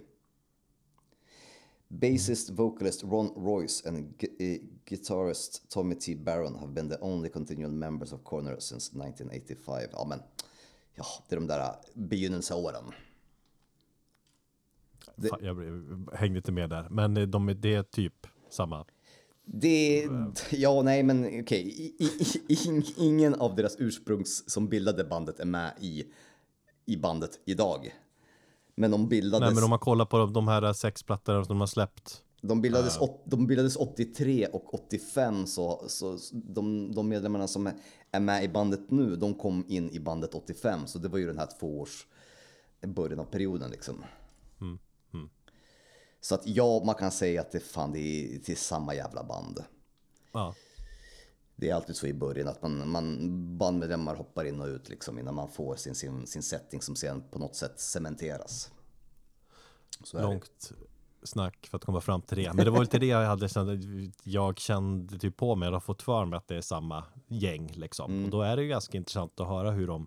Bassist, vocalist Ron Royce and eh, guitarist Tommy T. Barron have been the only continual members of Corner since 1985. Ja, men ja, det är de där eh, begynnelseåren. Det... Jag hängde inte med där, men eh, de, det är typ samma det, ja, nej, men okej. Okay. ingen av deras ursprungs som bildade bandet är med i, i bandet idag. Men de bildades... Nej, men om man kollar på de här sex plattorna som de har släppt. De bildades, uh. de bildades 83 och 85 så, så de, de medlemmarna som är, är med i bandet nu, de kom in i bandet 85. Så det var ju den här tvåårs början av perioden liksom. Så att ja, man kan säga att det, fan, det är till samma jävla band. Ja. Det är alltid så i början att man, man bandmedlemmar hoppar in och ut liksom innan man får sin, sin, sin setting som sen på något sätt cementeras. Långt snack för att komma fram till det. Men det var lite det jag hade jag kände typ på mig, jag har fått för mig att det är samma gäng liksom. Mm. Och då är det ju ganska intressant att höra hur de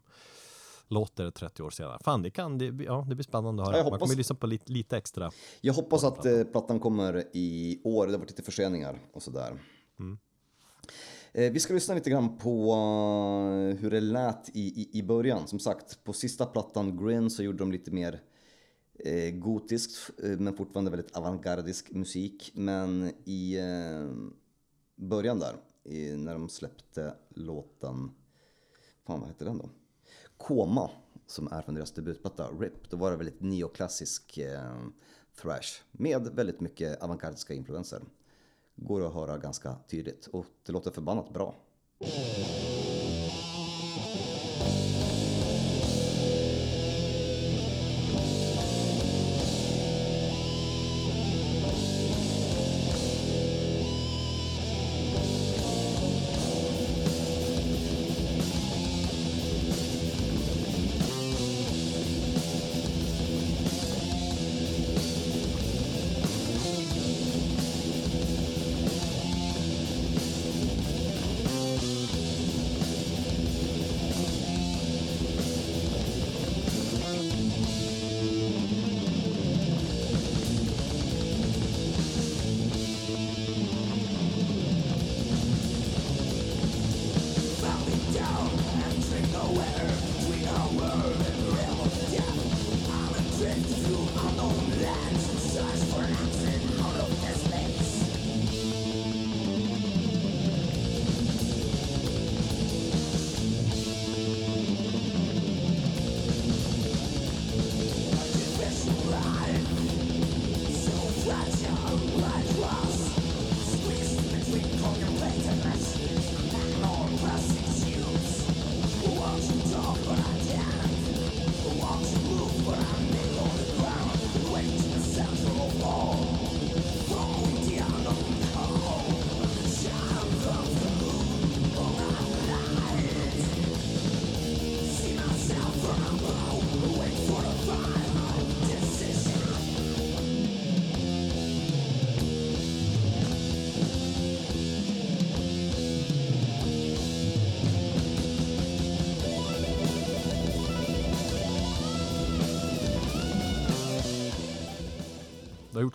låter det 30 år senare. Fan, det kan, det, ja, det blir spännande att höra. Ja, Man kommer lyssna på lite, lite extra. Jag hoppas att plattan. Eh, plattan kommer i år. Det har varit lite förseningar och sådär. Mm. Eh, vi ska lyssna lite grann på uh, hur det lät i, i, i början. Som sagt, på sista plattan Grin så gjorde de lite mer eh, gotisk eh, men fortfarande väldigt avantgardisk musik. Men i eh, början där, i, när de släppte låten, fan vad hette den då? Koma, som är från deras debutplatta RIP. Då var det väldigt neoklassisk eh, thrash med väldigt mycket avantgardiska influenser. Går att höra ganska tydligt och det låter förbannat bra.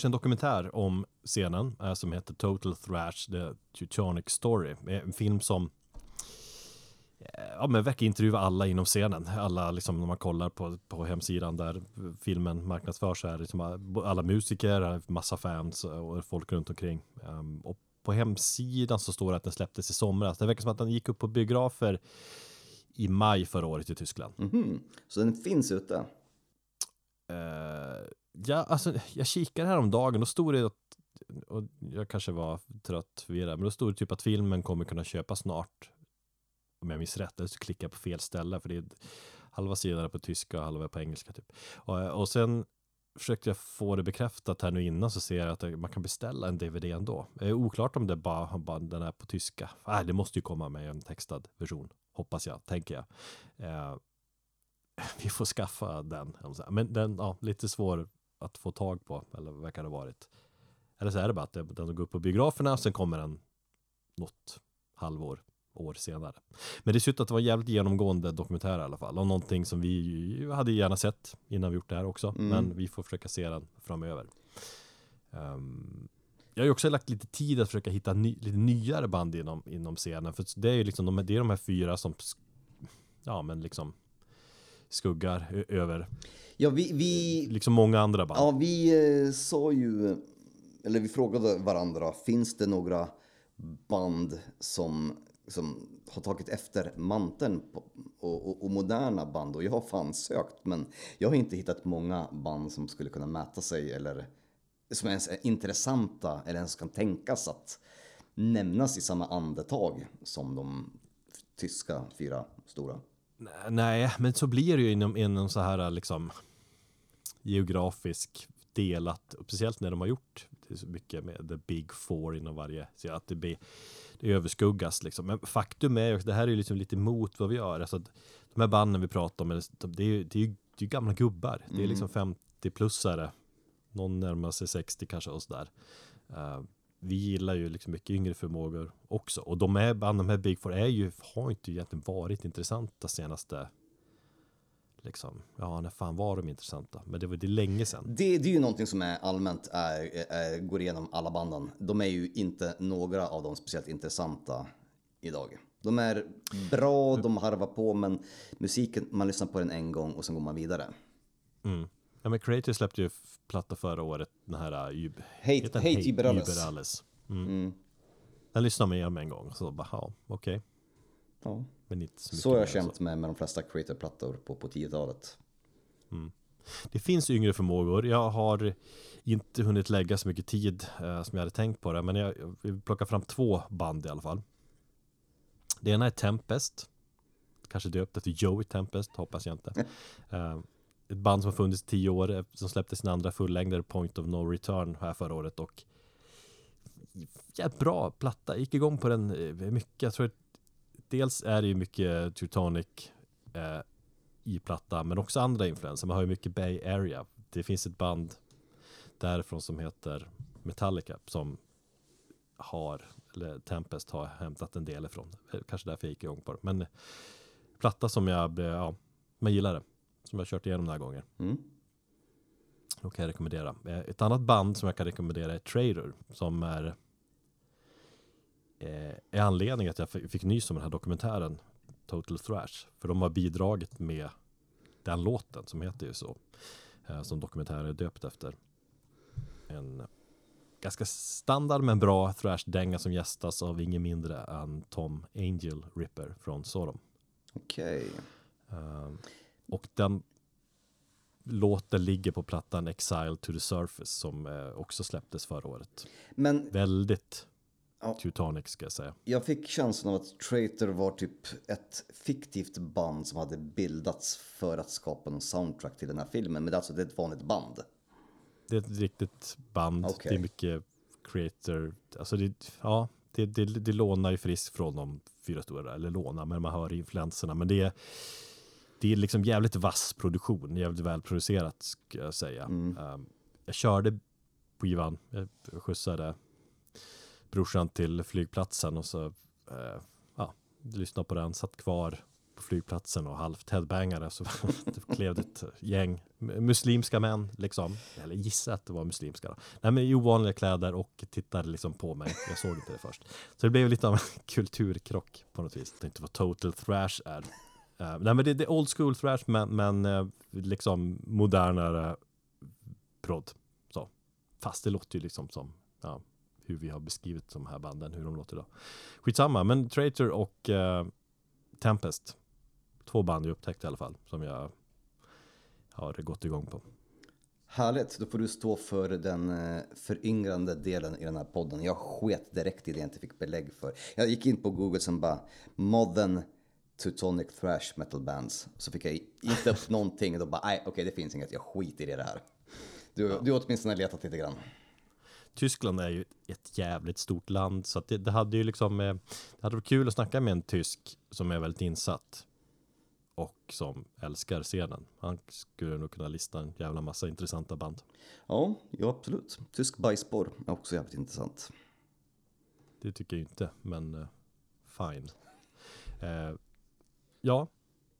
Gjorts en dokumentär om scenen eh, som heter Total Thrash, The Teutonic Story. En film som eh, ja, men verkar intervjua alla inom scenen. Alla, liksom, när man kollar på, på hemsidan där filmen marknadsförs så är det liksom alla musiker, massa fans och folk runt omkring. Um, och på hemsidan så står det att den släpptes i somras. Det verkar som att den gick upp på biografer i maj förra året i Tyskland. Mm -hmm. Så den finns ute? Uh, Ja, alltså jag kikade häromdagen, då stod det att, och jag kanske var trött förvirrad, men då stod det typ att filmen kommer kunna köpas snart. Om jag minns rätt, eller så klickade jag på fel ställe, för det är halva sidan på tyska och halva på engelska typ. Och, och sen försökte jag få det bekräftat här nu innan så ser jag att man kan beställa en DVD ändå. Det är oklart om det bara, bara den är på tyska. Äh, det måste ju komma med en textad version, hoppas jag, tänker jag. Eh, vi får skaffa den. Men den, ja, lite svår att få tag på, eller verkar det ha varit. Eller så är det bara att den går upp på biograferna, sen kommer den något halvår, år senare. Men det ser ut att det var jävligt genomgående dokumentär i alla fall, och någonting som vi hade gärna sett innan vi gjort det här också, mm. men vi får försöka se den framöver. Um, jag har ju också lagt lite tid att försöka hitta ny, lite nyare band inom, inom scenen, för det är ju liksom de, det är de här fyra som, ja men liksom skuggar över Ja, vi, vi, liksom många andra band. Ja, vi eh, sa ju, eller vi frågade varandra, finns det några band som, som har tagit efter manteln på, och, och, och, moderna band? Och jag har fan sökt, men jag har inte hittat många band som skulle kunna mäta sig eller som ens är intressanta eller ens kan tänkas att nämnas i samma andetag som de tyska fyra stora. Nej, men så blir det ju inom, inom så här liksom geografisk delat, speciellt när de har gjort det så mycket med the big four inom varje, så att det blir det överskuggas liksom. Men faktum är ju, det här är ju liksom lite emot vad vi gör. Alltså, de här banden vi pratar om, det är ju, det är ju, det är gamla gubbar. Mm. Det är liksom 50-plussare. Någon närmar sig 60 kanske och sådär. Uh, vi gillar ju liksom mycket yngre förmågor också. Och de här banden, de här Big Four är ju, har inte egentligen varit intressanta senaste liksom, ja när fan var de intressanta? Men det var det länge sedan. Det, det är ju någonting som är allmänt är, är, går igenom alla banden. De är ju inte några av dem speciellt intressanta idag. De är bra, de harvar på, men musiken, man lyssnar på den en gång och sen går man vidare. Mm. Ja, men Creator släppte ju platta förra året, den här Yb Hate, hate, hate Iberales. Iberales. Mm. Mm. Den lyssnade man igenom en gång, så bara, ja, okej. Okay. Ja. Men inte så, så har jag känt med, med de flesta Creator-plattor på, på 10-talet. Mm. Det finns yngre förmågor. Jag har inte hunnit lägga så mycket tid eh, som jag hade tänkt på det. Men jag, jag vill plocka fram två band i alla fall. Det ena är Tempest. Kanske döpt efter Joey Tempest, hoppas jag inte. eh, ett band som har funnits i tio år, eh, som släppte sin andra fullängder Point of No Return här förra året. Och jävligt bra platta. Jag gick igång på den eh, mycket. Jag tror att dels är det ju mycket Teutonic eh, i platta, men också andra influenser. Man har ju mycket Bay Area. Det finns ett band därifrån som heter Metallica som har, eller Tempest har hämtat en del ifrån. Kanske därför jag gick igång på det. Men platta som jag, eh, ja, man gillar det. Som jag kört igenom några gånger. Mm. Då kan jag rekommendera. Eh, ett annat band som jag kan rekommendera är Trader som är eh, är anledningen att jag fick nys om den här dokumentären Total Thrash. För de har bidragit med den låten som heter ju så. Eh, som dokumentären är döpt efter. En ganska standard men bra thrash-dänga som gästas av ingen mindre än Tom Angel Ripper från Sodom. Okej. Okay. Uh, och den låten ligger på plattan Exile to the Surface som uh, också släpptes förra året. Men väldigt ja, Teutonic ska jag säga. Jag fick känslan av att Traitor var typ ett fiktivt band som hade bildats för att skapa någon soundtrack till den här filmen. Men det är alltså det är ett vanligt band. Det är ett riktigt band. Okay. Det är mycket creator. Alltså det, ja, det, det, det lånar ju friskt från de fyra stora, eller lånar, men man hör influenserna. Men det är, det är liksom jävligt vass produktion, jävligt välproducerat ska jag säga. Mm. Um, jag körde på Ivan, jag skjutsade brorsan till flygplatsen och så eh, ja, lyssnade på den, satt kvar på flygplatsen och halvt headbangade så det klev ett gäng muslimska män liksom, eller gissa att det var muslimska då. Nej men i ovanliga kläder och tittade liksom på mig, jag såg inte det först. Så det blev lite av en kulturkrock på något vis. Jag tänkte inte vad total thrash är. Uh, nej men det, det är old school thrash men, men uh, liksom modernare prod. Så. Fast det låter ju liksom som ja, hur vi har beskrivit de här banden, hur de låter då. Skitsamma, men Traitor och uh, Tempest. Två band jag upptäckte i alla fall, som jag har gått igång på. Härligt, då får du stå för den föryngrande delen i den här podden. Jag sket direkt i det jag inte fick belägg för. Jag gick in på Google som bara Modern Teutonic Thrash Metal Bands. Så fick jag inte upp någonting och då bara, nej okej okay, det finns inget, jag skiter i det här. Du, ja. du har åtminstone letat lite grann. Tyskland är ju ett jävligt stort land så att det, det hade ju liksom, eh, det hade varit kul att snacka med en tysk som är väldigt insatt och som älskar scenen. Han skulle nog kunna lista en jävla massa intressanta band. Ja, ja absolut. Tysk bajsborr är också jävligt intressant. Det tycker jag inte, men uh, fine. Uh, ja,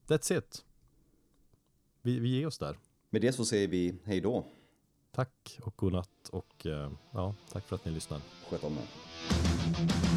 that's it. Vi, vi ger oss där. Med det så säger vi hej då. Tack och godnatt och uh, ja, tack för att ni lyssnar. Sköt om er.